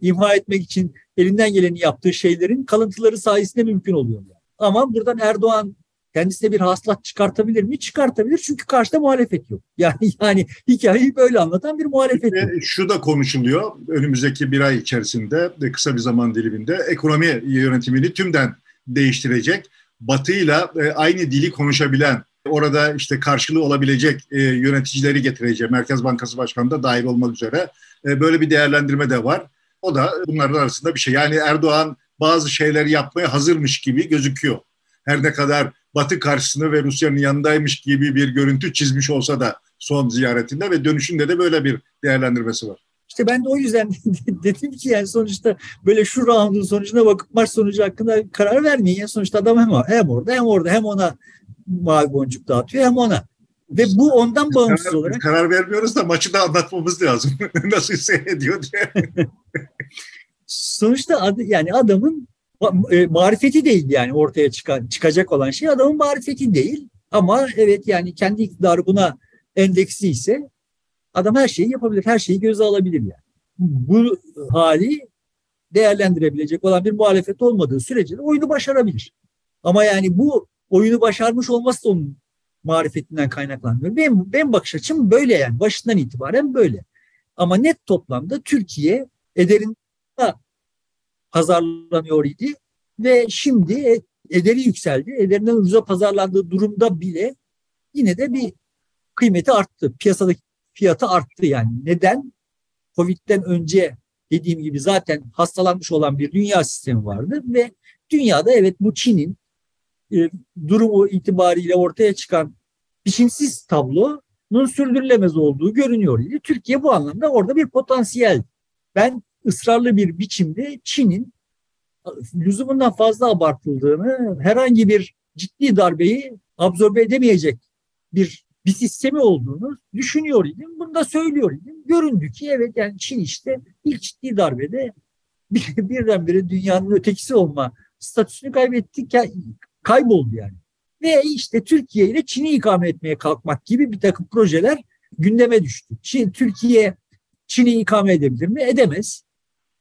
S2: imha etmek için elinden geleni yaptığı şeylerin kalıntıları sayesinde mümkün oluyor. Yani. Ama buradan Erdoğan kendisine bir haslat çıkartabilir mi? Çıkartabilir çünkü karşıda muhalefet yok. Yani yani hikayeyi böyle anlatan bir muhalefet yok.
S1: Şu da konuşuluyor önümüzdeki bir ay içerisinde kısa bir zaman diliminde ekonomi yönetimini tümden değiştirecek. Batı'yla e, aynı dili konuşabilen, orada işte karşılığı olabilecek e, yöneticileri getireceği, Merkez Bankası Başkanı da dahil olmak üzere e, böyle bir değerlendirme de var. O da bunların arasında bir şey. Yani Erdoğan bazı şeyleri yapmaya hazırmış gibi gözüküyor. Her ne kadar Batı karşısında ve Rusya'nın yanındaymış gibi bir görüntü çizmiş olsa da son ziyaretinde ve dönüşünde de böyle bir değerlendirmesi var.
S2: İşte ben de o yüzden dedim ki yani sonuçta böyle şu roundun sonucuna bakıp maç sonucu hakkında karar vermeyin. Yani sonuçta adam hem, hem orada hem orada hem ona mavi boncuk dağıtıyor hem ona. Ve bu ondan bağımsız
S1: karar,
S2: olarak.
S1: Karar vermiyoruz da maçı da anlatmamız lazım. Nasıl seyrediyor diye.
S2: Sonuçta adı, yani adamın e, marifeti değil yani ortaya çıkan, çıkacak olan şey adamın marifeti değil. Ama evet yani kendi iktidarı buna endeksli ise adam her şeyi yapabilir, her şeyi göze alabilir yani. Bu hali değerlendirebilecek olan bir muhalefet olmadığı sürece de oyunu başarabilir. Ama yani bu oyunu başarmış olması da onun marifetinden kaynaklanmıyor. Benim, benim bakış açım böyle yani başından itibaren böyle. Ama net toplamda Türkiye ederin pazarlanıyor idi ve şimdi ederi yükseldi. Ederinden ucuza pazarlandığı durumda bile yine de bir kıymeti arttı. Piyasadaki fiyatı arttı yani. Neden? Covid'den önce dediğim gibi zaten hastalanmış olan bir dünya sistemi vardı ve dünyada evet bu Çin'in e, durumu itibariyle ortaya çıkan biçimsiz tablonun sürdürülemez olduğu görünüyor. Türkiye bu anlamda orada bir potansiyel. Ben ısrarlı bir biçimde Çin'in lüzumundan fazla abartıldığını, herhangi bir ciddi darbeyi absorbe edemeyecek bir bir sistemi olduğunu düşünüyor idim. Bunu da söylüyor idim. Göründü ki evet yani Çin işte ilk ciddi darbede bir, birdenbire dünyanın ötekisi olma statüsünü kaybetti, kayboldu yani. Ve işte Türkiye ile Çin'i ikame etmeye kalkmak gibi bir takım projeler gündeme düştü. Çin, Türkiye Çin'i ikame edebilir mi? Edemez.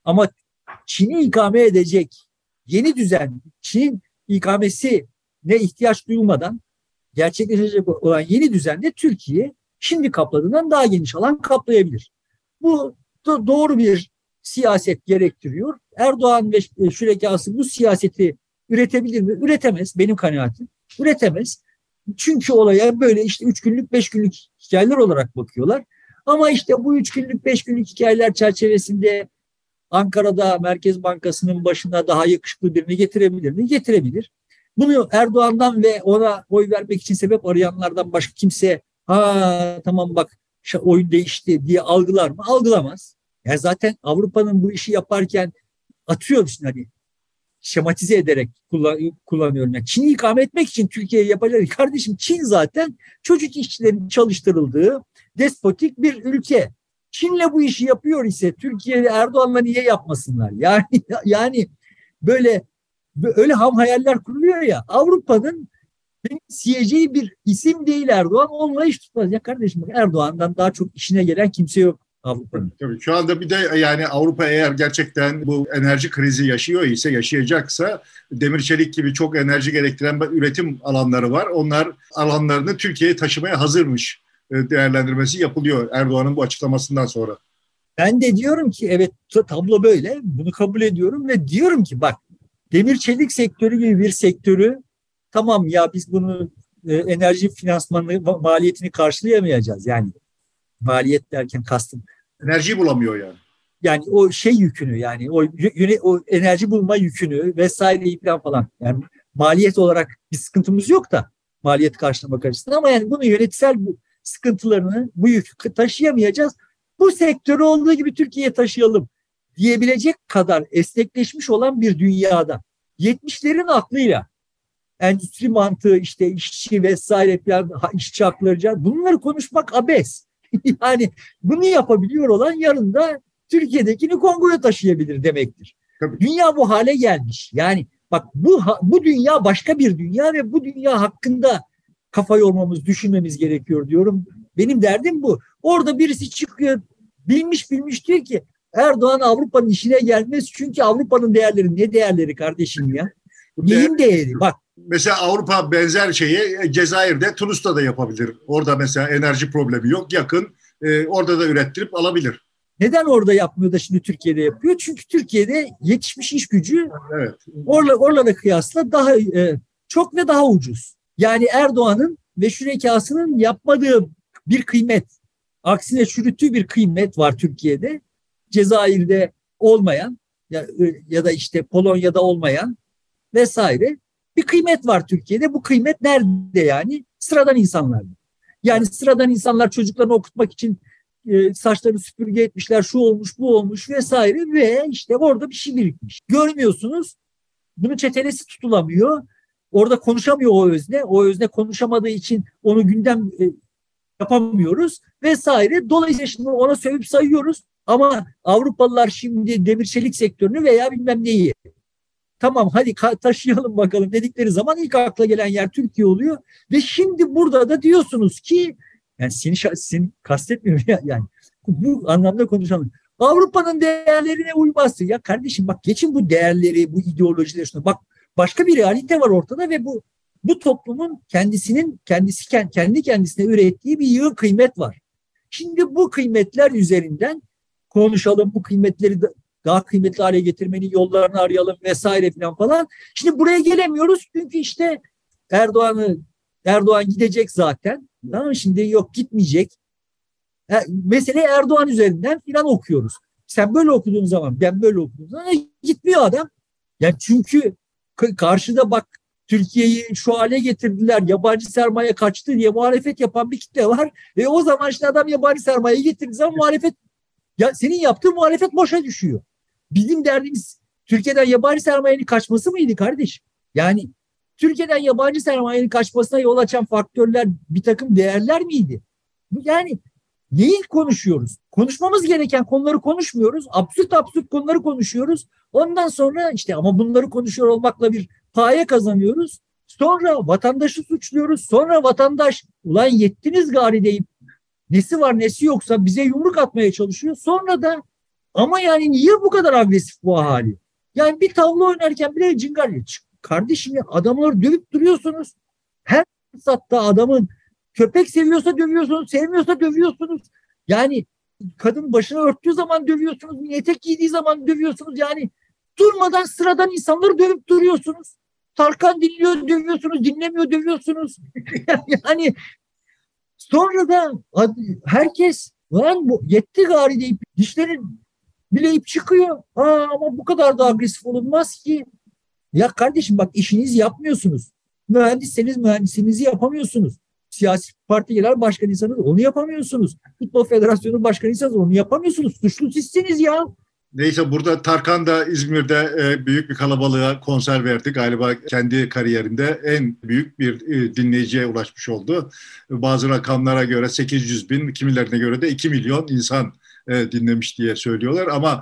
S2: Ama Çin'i ikame edecek yeni düzen, Çin ikamesi ne ihtiyaç duyulmadan gerçekleşecek olan yeni düzende Türkiye şimdi kapladığından daha geniş alan kaplayabilir. Bu da doğru bir siyaset gerektiriyor. Erdoğan ve şürekası bu siyaseti üretebilir mi? Üretemez benim kanaatim. Üretemez. Çünkü olaya böyle işte üç günlük, beş günlük hikayeler olarak bakıyorlar. Ama işte bu üç günlük, beş günlük hikayeler çerçevesinde Ankara'da Merkez Bankası'nın başına daha yakışıklı birini getirebilir mi? Getirebilir. Bunu Erdoğan'dan ve ona oy vermek için sebep arayanlardan başka kimse ha tamam bak oyun değişti diye algılar mı? Algılamaz. Yani zaten Avrupa'nın bu işi yaparken atıyor işte hani şematize ederek kullan, kullanıyorum. Yani Çin'i ikame etmek için Türkiye'ye yapacak. Kardeşim Çin zaten çocuk işçilerin çalıştırıldığı despotik bir ülke. Çin'le bu işi yapıyor ise Türkiye Erdoğan'la niye yapmasınlar? Yani yani böyle öyle ham hayaller kuruluyor ya Avrupa'nın siyeceği bir isim değil Erdoğan. Onunla iş tutmaz. Ya kardeşim Erdoğan'dan daha çok işine gelen kimse yok Avrupa'nın.
S1: Tabii şu anda bir de yani Avrupa eğer gerçekten bu enerji krizi yaşıyor ise yaşayacaksa demir çelik gibi çok enerji gerektiren üretim alanları var. Onlar alanlarını Türkiye'ye taşımaya hazırmış e, değerlendirmesi yapılıyor Erdoğan'ın bu açıklamasından sonra.
S2: Ben de diyorum ki evet tablo böyle. Bunu kabul ediyorum ve diyorum ki bak demir çelik sektörü gibi bir sektörü tamam ya biz bunu e, enerji finansmanı maliyetini karşılayamayacağız. Yani maliyet derken kastım.
S1: Enerjiyi bulamıyor yani.
S2: Yani o şey yükünü yani o, yöne, o enerji bulma yükünü vesaireyi falan falan. Yani maliyet olarak bir sıkıntımız yok da maliyet karşılamak açısından ama yani bunu yönetsel bu sıkıntılarını bu yükü taşıyamayacağız. Bu sektörü olduğu gibi Türkiye'ye taşıyalım diyebilecek kadar esnekleşmiş olan bir dünyada 70'lerin aklıyla endüstri mantığı işte işçi vesaire falan işçi hakları bunları konuşmak abes. yani bunu yapabiliyor olan yarın da Türkiye'dekini Kongo'ya taşıyabilir demektir. Tabii. Dünya bu hale gelmiş. Yani bak bu bu dünya başka bir dünya ve bu dünya hakkında kafa yormamız, düşünmemiz gerekiyor diyorum. Benim derdim bu. Orada birisi çıkıyor bilmiş bilmiş diyor ki Erdoğan Avrupa'nın işine gelmez çünkü Avrupa'nın değerleri ne değerleri kardeşim ya? Neyin değeri? Bak
S1: Mesela Avrupa benzer şeyi e, Cezayir'de, Tunus'ta da yapabilir. Orada mesela enerji problemi yok, yakın. E, orada da ürettirip alabilir.
S2: Neden orada yapmıyor da şimdi Türkiye'de yapıyor? Çünkü Türkiye'de yetişmiş iş gücü evet. orla, oralara kıyasla daha e, çok ve daha ucuz. Yani Erdoğan'ın ve şürekasının yapmadığı bir kıymet, aksine çürüttüğü bir kıymet var Türkiye'de. Cezayir'de olmayan ya, e, ya da işte Polonya'da olmayan vesaire bir kıymet var Türkiye'de. Bu kıymet nerede yani? Sıradan insanlarda. Yani sıradan insanlar çocuklarını okutmak için e, saçlarını süpürge etmişler, şu olmuş, bu olmuş vesaire ve işte orada bir şey birikmiş. Görmüyorsunuz. Bunun çetelesi tutulamıyor. Orada konuşamıyor o özne. O özne konuşamadığı için onu gündem e, yapamıyoruz vesaire. Dolayısıyla şimdi ona sövüp sayıyoruz. Ama Avrupalılar şimdi demir çelik sektörünü veya bilmem neyi tamam hadi taşıyalım bakalım dedikleri zaman ilk akla gelen yer Türkiye oluyor. Ve şimdi burada da diyorsunuz ki yani seni, seni kastetmiyorum ya, yani bu anlamda konuşalım. Avrupa'nın değerlerine uymazsın. Ya kardeşim bak geçin bu değerleri, bu ideolojileri şuna. Bak başka bir realite var ortada ve bu bu toplumun kendisinin kendisi kendi kendisine ürettiği bir yığın kıymet var. Şimdi bu kıymetler üzerinden konuşalım, bu kıymetleri daha kıymetli hale getirmenin yollarını arayalım vesaire falan falan. Şimdi buraya gelemiyoruz çünkü işte Erdoğan'ı Erdoğan gidecek zaten. Tamam Şimdi yok gitmeyecek. Mesele Erdoğan üzerinden filan okuyoruz. Sen böyle okuduğun zaman ben böyle okuduğum zaman gitmiyor adam. Yani çünkü karşıda bak Türkiye'yi şu hale getirdiler. Yabancı sermaye kaçtı diye muhalefet yapan bir kitle var. Ve o zaman işte adam yabancı sermaye getirdiği zaman muhalefet ya senin yaptığın muhalefet boşa düşüyor. Bizim derdimiz Türkiye'den yabancı sermayenin kaçması mıydı kardeş? Yani Türkiye'den yabancı sermayenin kaçmasına yol açan faktörler bir takım değerler miydi? Yani neyi konuşuyoruz? Konuşmamız gereken konuları konuşmuyoruz. Absürt absürt konuları konuşuyoruz. Ondan sonra işte ama bunları konuşuyor olmakla bir paye kazanıyoruz. Sonra vatandaşı suçluyoruz. Sonra vatandaş ulan yettiniz gari deyip nesi var nesi yoksa bize yumruk atmaya çalışıyor. Sonra da ama yani niye bu kadar agresif bu hali? Yani bir tavla oynarken bile cingar Kardeşim ya adamları dövüp duruyorsunuz. Her fırsatta adamın köpek seviyorsa dövüyorsunuz, sevmiyorsa dövüyorsunuz. Yani kadın başını örttüğü zaman dövüyorsunuz, etek giydiği zaman dövüyorsunuz. Yani durmadan sıradan insanları dövüp duruyorsunuz. Tarkan dinliyor, dövüyorsunuz, dinlemiyor, dövüyorsunuz. yani sonra da herkes lan bu yetti gari deyip dişlerin bileyip çıkıyor. Aa, ama bu kadar da agresif olunmaz ki. Ya kardeşim bak işinizi yapmıyorsunuz. Mühendisseniz mühendisinizi yapamıyorsunuz. Siyasi partiler başkanıysanız onu yapamıyorsunuz. Futbol Federasyonu başkanıysanız onu yapamıyorsunuz. Suçlu sizsiniz ya.
S1: Neyse burada Tarkan da İzmir'de e, büyük bir kalabalığa konser verdi. Galiba kendi kariyerinde en büyük bir e, dinleyiciye ulaşmış oldu. Bazı rakamlara göre 800 bin, kimilerine göre de 2 milyon insan e, dinlemiş diye söylüyorlar ama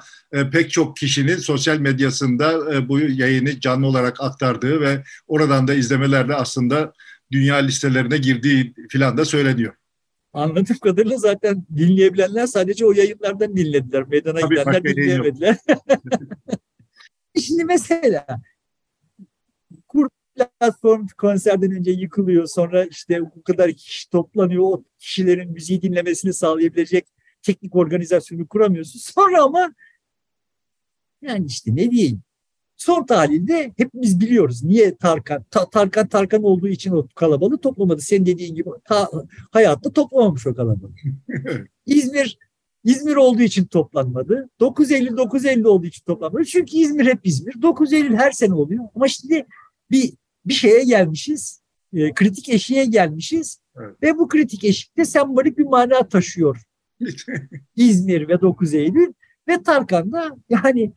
S1: pek çok kişinin sosyal medyasında bu yayını canlı olarak aktardığı ve oradan da izlemelerle aslında dünya listelerine girdiği filan da söyleniyor.
S2: Anladığım kadarıyla zaten dinleyebilenler sadece o yayınlardan dinlediler. Meydana Tabii gidenler dinleyemediler. Şimdi mesela Kurt platform konserden önce yıkılıyor. Sonra işte bu kadar kişi toplanıyor. O kişilerin müziği dinlemesini sağlayabilecek teknik organizasyonu kuramıyorsun. Sonra ama yani işte ne diyeyim Son tahlilde hepimiz biliyoruz. Niye Tarkan? Ta, Tarkan Tarkan olduğu için o kalabalığı toplamadı. Senin dediğin gibi ta, hayatta toplamamış o kalabalığı. İzmir İzmir olduğu için toplanmadı. 9 Eylül 9 Eylül olduğu için toplanmadı. Çünkü İzmir hep İzmir. 9 Eylül her sene oluyor. Ama şimdi bir bir şeye gelmişiz. E, kritik eşiğe gelmişiz. Evet. Ve bu kritik eşikte sembolik bir mana taşıyor. İzmir ve 9 Eylül ve Tarkan da yani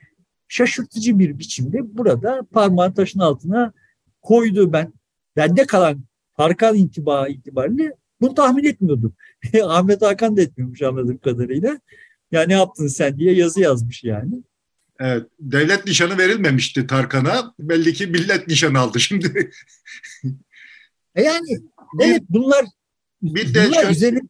S2: şaşırtıcı bir biçimde burada parmağın taşın altına koydu ben. Bende kalan Tarkan intiba itibariyle bunu tahmin etmiyordum. Ahmet Hakan da etmiyormuş anladığım kadarıyla. Ya ne yaptın sen diye yazı yazmış yani.
S1: Evet, devlet nişanı verilmemişti Tarkan'a. Belli ki millet nişanı aldı şimdi.
S2: e yani evet bunlar
S1: bir de bunlar şöyle, üzerine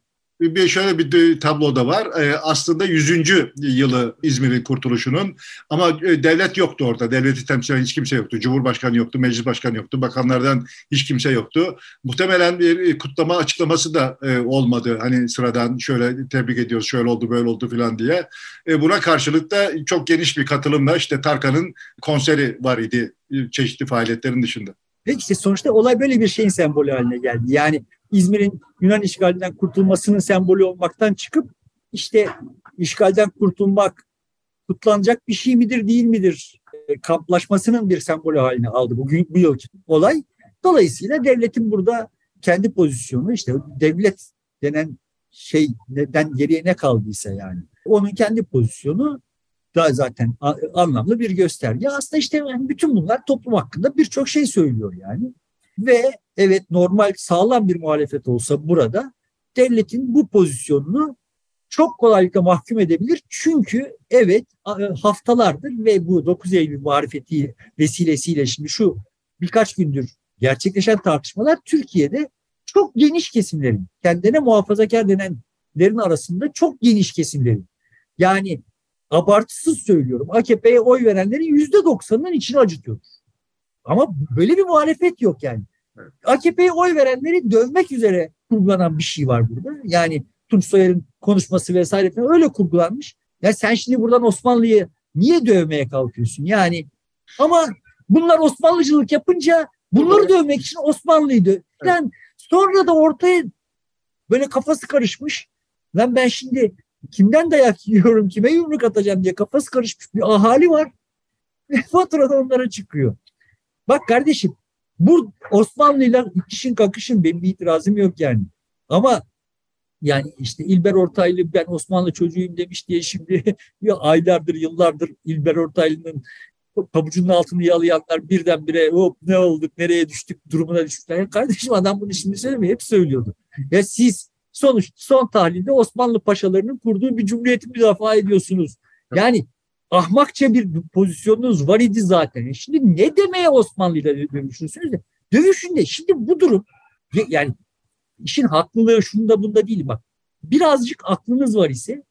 S1: bir şöyle bir tablo da var. Ee, aslında 100. yılı İzmir'in kurtuluşunun ama e, devlet yoktu orada. Devleti temsil eden hiç kimse yoktu. Cumhurbaşkanı yoktu, meclis başkanı yoktu, bakanlardan hiç kimse yoktu. Muhtemelen bir e, kutlama açıklaması da e, olmadı. Hani sıradan şöyle tebrik ediyoruz, şöyle oldu, böyle oldu falan diye. Buna karşılık da çok geniş bir katılımla işte Tarkan'ın konseri var idi çeşitli faaliyetlerin dışında.
S2: İşte sonuçta olay böyle bir şeyin sembolü haline geldi. Yani İzmir'in Yunan işgalinden kurtulmasının sembolü olmaktan çıkıp işte işgalden kurtulmak kutlanacak bir şey midir değil midir e, kamplaşmasının bir sembolü haline aldı bugün bu yılki olay. Dolayısıyla devletin burada kendi pozisyonu işte devlet denen şey neden geriye ne kaldıysa yani onun kendi pozisyonu da zaten anlamlı bir gösterge. Aslında işte bütün bunlar toplum hakkında birçok şey söylüyor yani. Ve evet normal sağlam bir muhalefet olsa burada devletin bu pozisyonunu çok kolaylıkla mahkum edebilir. Çünkü evet haftalardır ve bu 9 Eylül muhalefeti vesilesiyle şimdi şu birkaç gündür gerçekleşen tartışmalar Türkiye'de çok geniş kesimlerin, kendine muhafazakar denenlerin arasında çok geniş kesimlerin. Yani abartısız söylüyorum AKP'ye oy verenlerin yüzde doksanının içini acıtıyor. Ama böyle bir muhalefet yok yani. AKP'ye oy verenleri dövmek üzere kurgulanan bir şey var burada. Yani Tunç Soyer'in konuşması vesaire falan öyle kurgulanmış. Ya sen şimdi buradan Osmanlı'yı niye dövmeye kalkıyorsun? Yani ama bunlar Osmanlıcılık yapınca bunları dövmek için Osmanlı'yı döv. Yani sonra da ortaya böyle kafası karışmış. Lan ben şimdi kimden dayak yiyorum, kime yumruk atacağım diye kafası karışmış bir ahali var. Faturada onlara çıkıyor. Bak kardeşim bu Osmanlı'yla itişin kakışın benim bir itirazım yok yani. Ama yani işte İlber Ortaylı ben Osmanlı çocuğuyum demiş diye şimdi ya aylardır yıllardır İlber Ortaylı'nın pabucunun altını yalayanlar birdenbire hop ne olduk nereye düştük durumuna düştükler. Yani kardeşim adam bunu şimdi söylemiyor hep söylüyordu. Ya siz sonuç son tahlilde Osmanlı paşalarının kurduğu bir cumhuriyeti müdafaa ediyorsunuz. Yani ahmakça bir pozisyonunuz var idi zaten. Şimdi ne demeye Osmanlı ile dövüşürsünüz de dövüşün de şimdi bu durum yani işin haklılığı şunda bunda değil bak. Birazcık aklınız var ise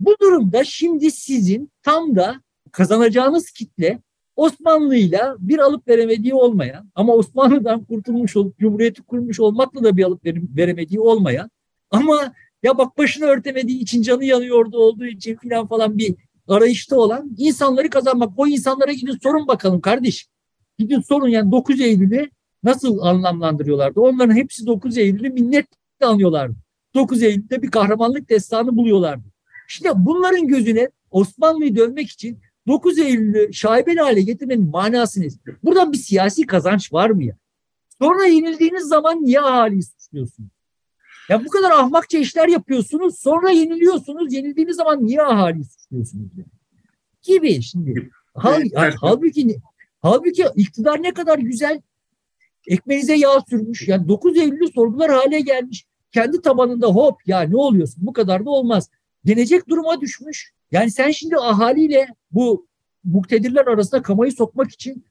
S2: bu durumda şimdi sizin tam da kazanacağınız kitle Osmanlı'yla bir alıp veremediği olmayan ama Osmanlı'dan kurtulmuş olup Cumhuriyeti kurmuş olmakla da bir alıp veremediği olmayan ama ya bak başını örtemediği için canı yanıyordu olduğu için filan falan bir arayışta olan insanları kazanmak. O insanlara gidin sorun bakalım kardeşim. Gidin sorun yani 9 Eylül'ü nasıl anlamlandırıyorlardı? Onların hepsi 9 Eylül'ü minnetle anıyorlardı. 9 Eylül'de bir kahramanlık destanı buluyorlardı. İşte bunların gözüne Osmanlı'yı dönmek için 9 Eylül'ü şaibeli hale getirmenin manası ne? Buradan bir siyasi kazanç var mı ya? Sonra yenildiğiniz zaman niye ahaliyi suçluyorsunuz? Ya bu kadar ahmakça işler yapıyorsunuz, sonra yeniliyorsunuz. Yenildiğiniz zaman niye ahaliyi suçluyorsunuz? Yani? Gibi şimdi. Hal, halbuki halbuki iktidar ne kadar güzel ekmeğinize yağ sürmüş. Yani 9 Eylül'ü sorgular hale gelmiş. Kendi tabanında hop ya ne oluyorsun bu kadar da olmaz. Denecek duruma düşmüş. Yani sen şimdi ahaliyle bu muktedirler arasında kamayı sokmak için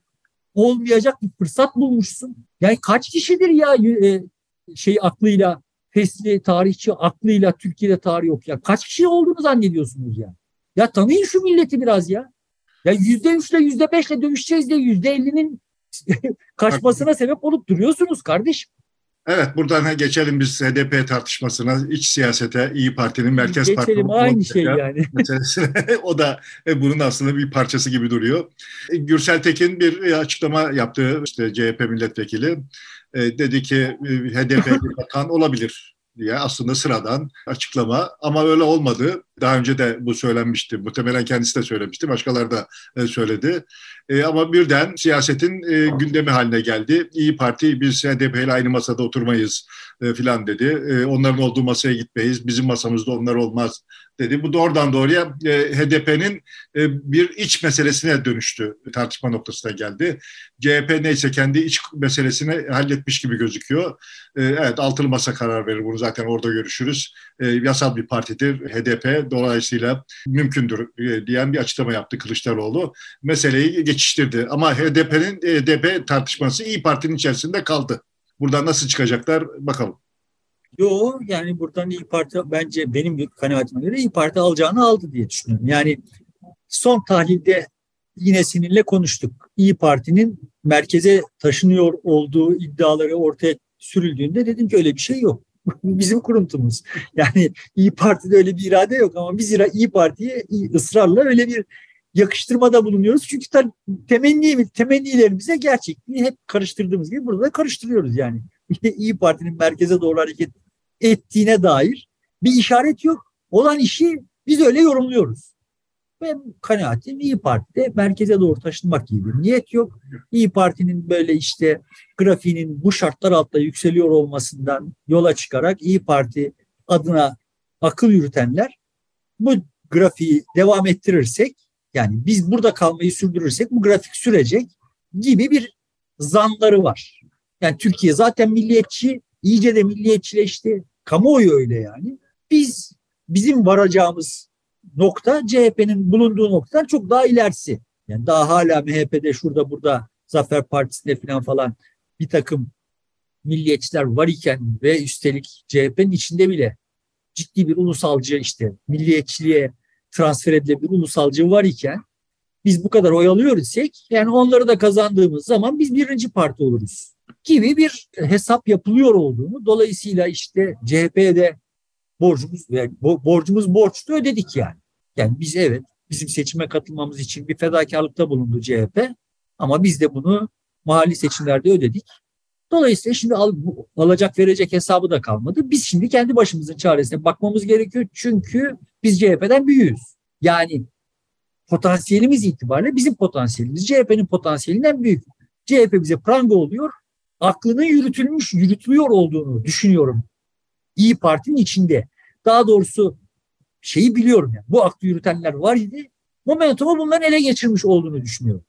S2: olmayacak bir fırsat bulmuşsun. Yani kaç kişidir ya e, şey aklıyla fesli, tarihçi aklıyla Türkiye'de tarih yok ya. Kaç kişi olduğunu zannediyorsunuz ya? Ya tanıyın şu milleti biraz ya. Ya yüzde üçle yüzde beşle dövüşeceğiz diye yüzde ellinin kaçmasına sebep olup duruyorsunuz kardeşim.
S1: Evet buradan geçelim biz HDP tartışmasına, iç siyasete, İyi Parti'nin merkez
S2: geçelim,
S1: partisi.
S2: Geçelim aynı şey yani.
S1: O da e, bunun aslında bir parçası gibi duruyor. E, Gürsel Tekin bir açıklama yaptı işte CHP milletvekili. E, dedi ki HDP bir bakan olabilir diye aslında sıradan açıklama ama öyle olmadı. Daha önce de bu söylenmişti. Muhtemelen kendisi de söylemişti. Başkaları da e, söyledi. E, ama birden siyasetin e, gündemi haline geldi. İyi Parti biz HDP ile aynı masada oturmayız e, filan dedi. E, onların olduğu masaya gitmeyiz. Bizim masamızda onlar olmaz dedi. Bu doğrudan doğruya e, HDP'nin e, bir iç meselesine dönüştü. Tartışma noktasına geldi. CHP neyse kendi iç meselesini halletmiş gibi gözüküyor. E, evet altılı masa karar verir. Bunu zaten orada görüşürüz. E, yasal bir partidir HDP. Dolayısıyla mümkündür e, diyen bir açıklama yaptı Kılıçdaroğlu. Meseleyi geçiştirdi. Ama HDP'nin HDP tartışması İyi Parti'nin içerisinde kaldı. Buradan nasıl çıkacaklar bakalım.
S2: Yo yani buradan İyi Parti bence benim kanaatime göre İyi Parti alacağını aldı diye düşünüyorum. Yani son tahlilde yine seninle konuştuk. İyi Parti'nin merkeze taşınıyor olduğu iddiaları ortaya sürüldüğünde dedim ki öyle bir şey yok. Bizim kuruntumuz. Yani İyi Parti'de öyle bir irade yok ama biz İyi Parti'ye ısrarla öyle bir yakıştırmada bulunuyoruz. Çünkü temenni, temennilerimize gerçekliği hep karıştırdığımız gibi burada da karıştırıyoruz yani. İyi Parti'nin merkeze doğru hareket ettiğine dair bir işaret yok. Olan işi biz öyle yorumluyoruz. Ben kanaatim İyi Parti'de merkeze doğru taşınmak gibi bir niyet yok. İyi Parti'nin böyle işte grafiğinin bu şartlar altında yükseliyor olmasından yola çıkarak İyi Parti adına akıl yürütenler bu grafiği devam ettirirsek yani biz burada kalmayı sürdürürsek bu grafik sürecek gibi bir zanları var. Yani Türkiye zaten milliyetçi, iyice de milliyetçileşti. Kamuoyu öyle yani. Biz bizim varacağımız nokta CHP'nin bulunduğu noktadan çok daha ilerisi. Yani daha hala MHP'de şurada burada Zafer Partisi'nde falan falan bir takım milliyetçiler var iken ve üstelik CHP'nin içinde bile ciddi bir ulusalcı işte milliyetçiliğe transfer edilebilir ulusalcı var iken biz bu kadar oy alıyor isek yani onları da kazandığımız zaman biz birinci parti oluruz gibi bir hesap yapılıyor olduğunu dolayısıyla işte CHP'de borcumuz borcumuz borçtu ödedik yani. Yani biz evet bizim seçime katılmamız için bir fedakarlıkta bulundu CHP ama biz de bunu mahalli seçimlerde ödedik. Dolayısıyla şimdi al, alacak verecek hesabı da kalmadı. Biz şimdi kendi başımızın çaresine bakmamız gerekiyor. Çünkü biz CHP'den büyüğüz. Yani potansiyelimiz itibariyle bizim potansiyelimiz CHP'nin potansiyelinden büyük. CHP bize pranga oluyor. Aklının yürütülmüş, yürütülüyor olduğunu düşünüyorum. İyi Parti'nin içinde. Daha doğrusu şeyi biliyorum yani. Bu aklı yürütenler var idi. Momentumu bunların ele geçirmiş olduğunu düşünüyorum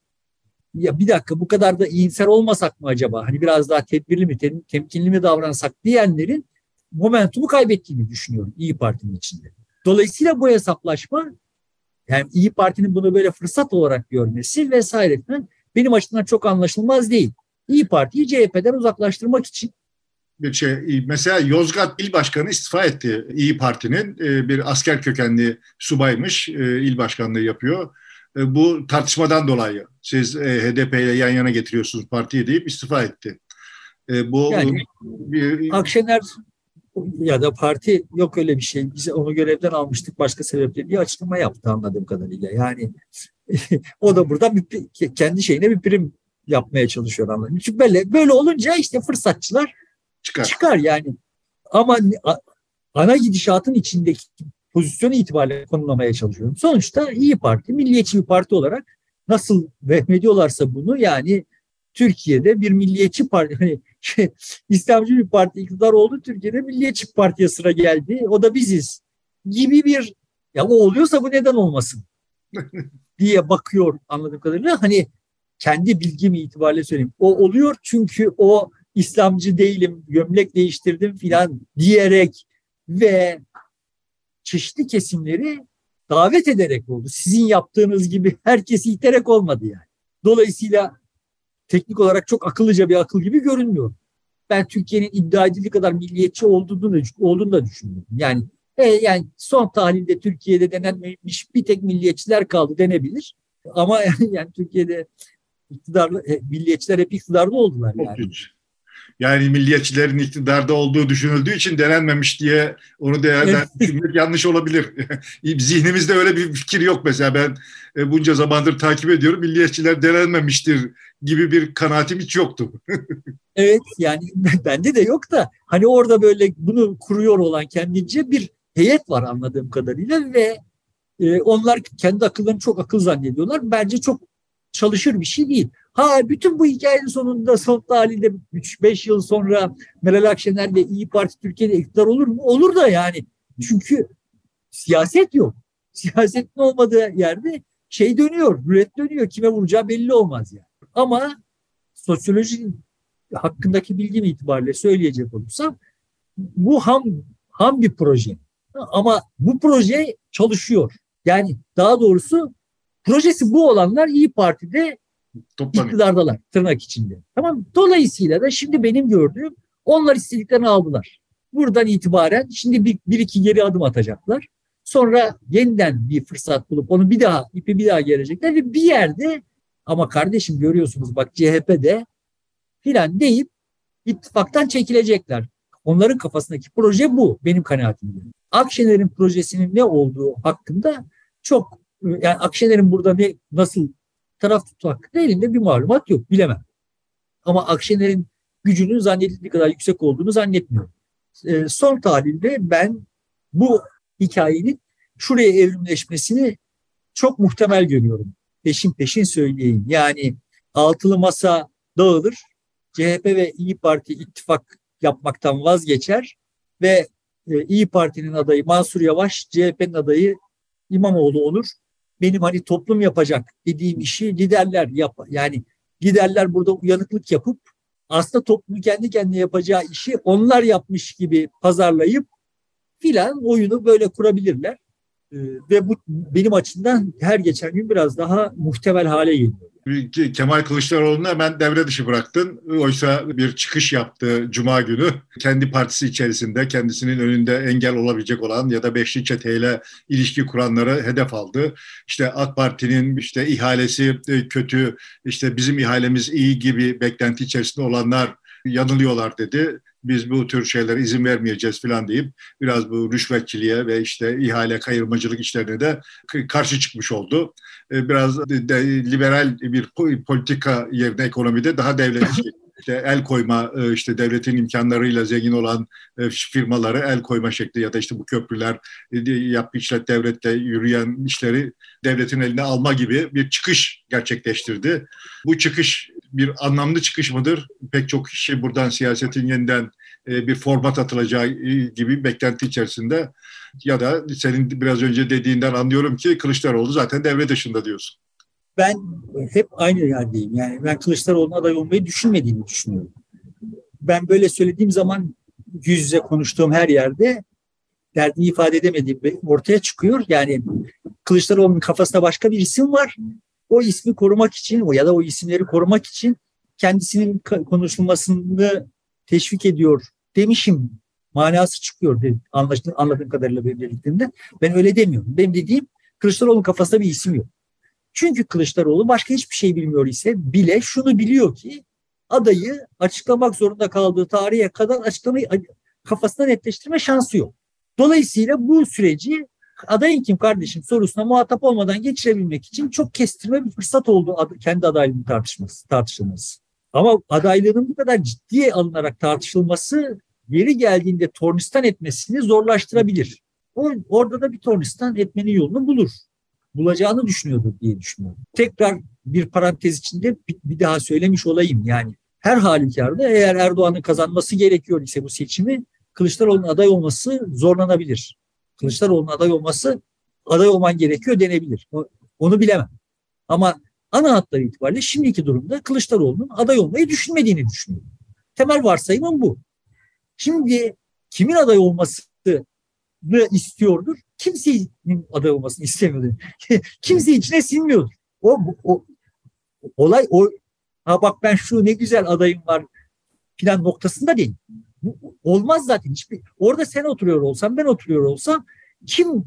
S2: ya bir dakika bu kadar da iyimser olmasak mı acaba? Hani biraz daha tedbirli mi, tem, temkinli mi davransak diyenlerin momentumu kaybettiğini düşünüyorum İyi Parti'nin içinde. Dolayısıyla bu hesaplaşma yani İyi Parti'nin bunu böyle fırsat olarak görmesi vesaire benim açımdan çok anlaşılmaz değil. İyi Parti'yi CHP'den uzaklaştırmak için
S1: bir şey mesela Yozgat İl Başkanı istifa etti İyi Parti'nin e, bir asker kökenli subaymış e, il başkanlığı yapıyor e, bu tartışmadan dolayı siz e, HDP ile yan yana getiriyorsunuz partiyi deyip istifa etti.
S2: E, bu yani, bir, Akşener ya da parti yok öyle bir şey. Biz onu görevden almıştık başka sebeple diye açıklama yaptı anladığım kadarıyla. Yani o da burada bir, kendi şeyine bir prim yapmaya çalışıyor anladığım. Çünkü böyle, böyle olunca işte fırsatçılar çıkar. çıkar yani. Ama ana gidişatın içindeki pozisyon itibariyle konumlamaya çalışıyorum. Sonuçta İyi Parti, milliyetçi bir parti olarak nasıl vehmediyorlarsa bunu yani Türkiye'de bir milliyetçi parti, hani şey, İslamcı bir parti iktidar oldu, Türkiye'de milliyetçi partiye sıra geldi, o da biziz gibi bir, ya o oluyorsa bu neden olmasın diye bakıyor anladığım kadarıyla. Hani kendi bilgim itibariyle söyleyeyim. O oluyor çünkü o İslamcı değilim, gömlek değiştirdim filan diyerek ve çeşitli kesimleri davet ederek oldu. Sizin yaptığınız gibi herkesi iterek olmadı yani. Dolayısıyla teknik olarak çok akıllıca bir akıl gibi görünmüyor. ben Türkiye'nin iddia edildiği kadar milliyetçi olduğunu olduğunu da düşünüyorum. Yani e, yani son tahlilde Türkiye'de denenmemiş bir tek milliyetçiler kaldı denebilir. Ama yani Türkiye'de iktidarlı e, milliyetçiler hep iktidarda oldular yani.
S1: Yani milliyetçilerin iktidarda olduğu düşünüldüğü için denenmemiş diye onu değerlendirmek yanlış olabilir. Zihnimizde öyle bir fikir yok mesela ben e, bunca zamandır takip ediyorum. Milliyetçiler denenmemiştir gibi bir kanaatim hiç yoktu.
S2: evet yani bende de yok da hani orada böyle bunu kuruyor olan kendince bir heyet var anladığım kadarıyla ve e, onlar kendi akıllarını çok akıl zannediyorlar. Bence çok çalışır bir şey değil. Ha bütün bu hikayenin sonunda son halinde 3-5 yıl sonra Meral Akşener ve İyi Parti Türkiye'de iktidar olur mu? Olur da yani. Çünkü siyaset yok. Siyasetin olmadığı yerde şey dönüyor, rüret dönüyor. Kime vuracağı belli olmaz yani. Ama sosyoloji hakkındaki bilgim itibariyle söyleyecek olursam bu ham ham bir proje. Ama bu proje çalışıyor. Yani daha doğrusu projesi bu olanlar İyi Parti'de Toplanıyor. iktidardalar tırnak içinde. Tamam Dolayısıyla da şimdi benim gördüğüm onlar istediklerini aldılar. Buradan itibaren şimdi bir, bir iki geri adım atacaklar. Sonra yeniden bir fırsat bulup onu bir daha ipi bir daha gelecekler ve bir yerde ama kardeşim görüyorsunuz bak CHP'de filan deyip ittifaktan çekilecekler. Onların kafasındaki proje bu benim kanaatimde. Akşener'in projesinin ne olduğu hakkında çok yani Akşener'in burada ne nasıl taraf tutmak hakkında elimde bir malumat yok bilemem. Ama Akşener'in gücünün zannedildiği kadar yüksek olduğunu zannetmiyorum. E, son tahlilde ben bu hikayenin şuraya evrimleşmesini çok muhtemel görüyorum. Peşin peşin söyleyeyim. Yani altılı masa dağılır. CHP ve İyi Parti ittifak yapmaktan vazgeçer ve e, İyi Parti'nin adayı Mansur Yavaş, CHP'nin adayı İmamoğlu olur benim hani toplum yapacak dediğim işi liderler yap yani liderler burada uyanıklık yapıp aslında toplumu kendi kendine yapacağı işi onlar yapmış gibi pazarlayıp filan oyunu böyle kurabilirler. Ee, ve bu benim açımdan her geçen gün biraz daha muhtemel hale geliyor.
S1: Kemal Kılıçdaroğlu'nu hemen devre dışı bıraktın. Oysa bir çıkış yaptı Cuma günü. Kendi partisi içerisinde kendisinin önünde engel olabilecek olan ya da beşli çeteyle ilişki kuranları hedef aldı. İşte AK Parti'nin işte ihalesi e, kötü, işte bizim ihalemiz iyi gibi beklenti içerisinde olanlar yanılıyorlar dedi biz bu tür şeylere izin vermeyeceğiz falan deyip biraz bu rüşvetçiliğe ve işte ihale kayırmacılık işlerine de karşı çıkmış oldu. E, biraz de liberal bir politika yerine ekonomide daha devletçi işte el koyma e, işte devletin imkanlarıyla zengin olan e, firmaları el koyma şekli ya da işte bu köprüler yap işlet devletle yürüyen işleri devletin eline alma gibi bir çıkış gerçekleştirdi. Bu çıkış bir anlamlı çıkış mıdır? Pek çok kişi buradan siyasetin yeniden e, bir format atılacağı e, gibi beklenti içerisinde ya da senin biraz önce dediğinden anlıyorum ki Kılıçdaroğlu zaten devre dışında diyorsun.
S2: Ben hep aynı yerdeyim. Yani ben Kılıçdaroğlu'na aday olmayı düşünmediğini düşünüyorum. Ben böyle söylediğim zaman yüz yüze konuştuğum her yerde derdini ifade edemediğim ortaya çıkıyor. Yani Kılıçdaroğlu'nun kafasında başka bir isim var o ismi korumak için ya da o isimleri korumak için kendisinin konuşulmasını teşvik ediyor demişim manası çıkıyor anlaştığım, anladığım kadarıyla benim. Ben öyle demiyorum. Benim dediğim Kılıçdaroğlu'nun kafasında bir isim yok. Çünkü Kılıçdaroğlu başka hiçbir şey bilmiyor ise bile şunu biliyor ki adayı açıklamak zorunda kaldığı tarihe kadar açıklamayı kafasında netleştirme şansı yok. Dolayısıyla bu süreci adayın kim kardeşim sorusuna muhatap olmadan geçirebilmek için çok kestirme bir fırsat oldu kendi adaylığını tartışması, tartışılması. Ama adaylığının bu kadar ciddiye alınarak tartışılması yeri geldiğinde tornistan etmesini zorlaştırabilir. O, orada da bir tornistan etmenin yolunu bulur. Bulacağını düşünüyordur diye düşünüyorum. Tekrar bir parantez içinde bir, bir daha söylemiş olayım. Yani her halükarda eğer Erdoğan'ın kazanması gerekiyor ise bu seçimi Kılıçdaroğlu'nun aday olması zorlanabilir. Kılıçdaroğlu'nun aday olması aday olman gerekiyor denebilir. Onu bilemem. Ama ana hatları itibariyle şimdiki durumda Kılıçdaroğlu'nun aday olmayı düşünmediğini düşünüyorum. Temel varsayımım bu. Şimdi kimin aday olmasını istiyordur? Kimsenin aday olmasını istemiyordur. Kimse içine sinmiyordur. O, o olay o ha bak ben şu ne güzel adayım var plan noktasında değil. Olmaz zaten. Hiçbir, orada sen oturuyor olsan ben oturuyor olsam kim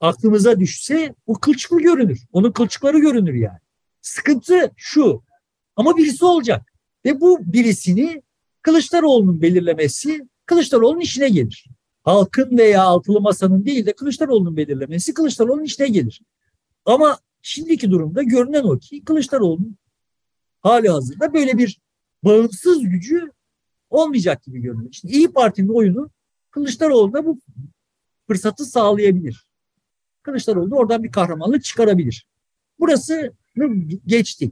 S2: aklımıza düşse o kılçıklı görünür. Onun kılçıkları görünür yani. Sıkıntı şu ama birisi olacak. Ve bu birisini Kılıçdaroğlu'nun belirlemesi Kılıçdaroğlu'nun işine gelir. Halkın veya altılı masanın değil de Kılıçdaroğlu'nun belirlemesi Kılıçdaroğlu'nun işine gelir. Ama şimdiki durumda görünen o ki Kılıçdaroğlu'nun hali hazırda böyle bir bağımsız gücü olmayacak gibi görünüyor. İşte İyi Parti'nin oyunu Kılıçdaroğlu'na bu fırsatı sağlayabilir. Kılıçdaroğlu oradan bir kahramanlık çıkarabilir. Burası geçti.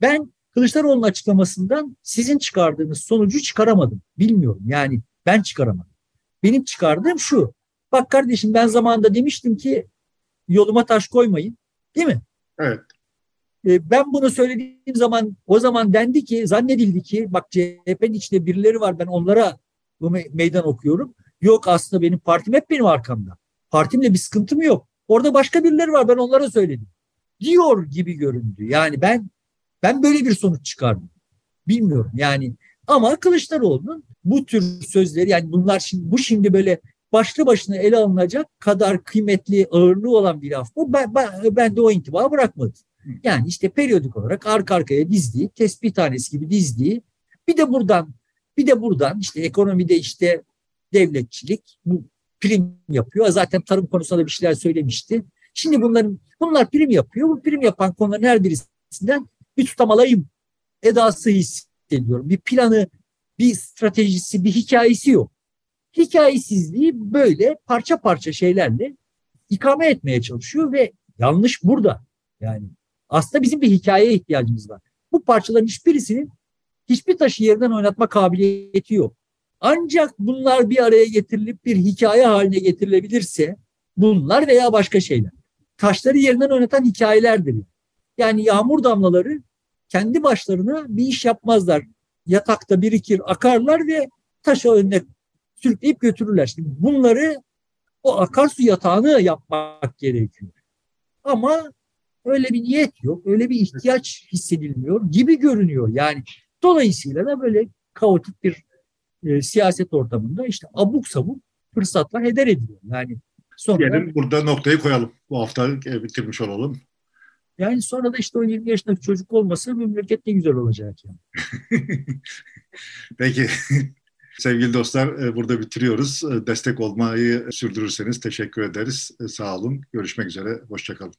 S2: Ben Kılıçdaroğlu'nun açıklamasından sizin çıkardığınız sonucu çıkaramadım. Bilmiyorum yani ben çıkaramadım. Benim çıkardığım şu. Bak kardeşim ben zamanında demiştim ki yoluma taş koymayın. Değil mi?
S1: Evet.
S2: E, ben bunu söylediğim zaman o zaman dendi ki zannedildi ki bak CHP'nin içinde birileri var ben onlara bu meydan okuyorum. Yok aslında benim partim hep benim arkamda. Partimle bir sıkıntım yok. Orada başka birileri var ben onlara söyledim. Diyor gibi göründü. Yani ben ben böyle bir sonuç çıkardım. Bilmiyorum yani ama Kılıçdaroğlu'nun bu tür sözleri yani bunlar şimdi bu şimdi böyle başlı başına ele alınacak kadar kıymetli ağırlığı olan bir laf bu. Ben, ben, ben de o intiba bırakmadım. Yani işte periyodik olarak arka arkaya dizdiği, tespih tanesi gibi dizdiği bir de buradan bir de buradan işte ekonomide işte devletçilik bu prim yapıyor. Zaten tarım konusunda da bir şeyler söylemişti. Şimdi bunların bunlar prim yapıyor. Bu prim yapan konuların her birisinden bir tutamalıyım edası hissediyorum. Bir planı, bir stratejisi, bir hikayesi yok. Hikayesizliği böyle parça parça şeylerle ikame etmeye çalışıyor ve yanlış burada. Yani aslında bizim bir hikayeye ihtiyacımız var. Bu parçaların hiçbirisinin hiçbir taşı yerden oynatma kabiliyeti yok. Ancak bunlar bir araya getirilip bir hikaye haline getirilebilirse bunlar veya başka şeyler. Taşları yerinden oynatan hikayelerdir. Yani yağmur damlaları kendi başlarına bir iş yapmazlar. Yatakta birikir, akarlar ve taşı önüne sürükleyip götürürler. Şimdi bunları o akarsu yatağını yapmak gerekiyor. Ama öyle bir niyet yok, öyle bir ihtiyaç hissedilmiyor gibi görünüyor. Yani dolayısıyla da böyle kaotik bir e, siyaset ortamında işte abuk sabuk fırsatlar heder ediliyor. Yani
S1: sonra Diyelim burada noktayı koyalım. Bu hafta e, bitirmiş olalım.
S2: Yani sonra da işte o 20 yaşındaki çocuk olmasa memleket ne güzel olacak yani.
S1: Peki. Sevgili dostlar e, burada bitiriyoruz. E, destek olmayı sürdürürseniz teşekkür ederiz. Sağ olun. Görüşmek üzere. Hoşçakalın.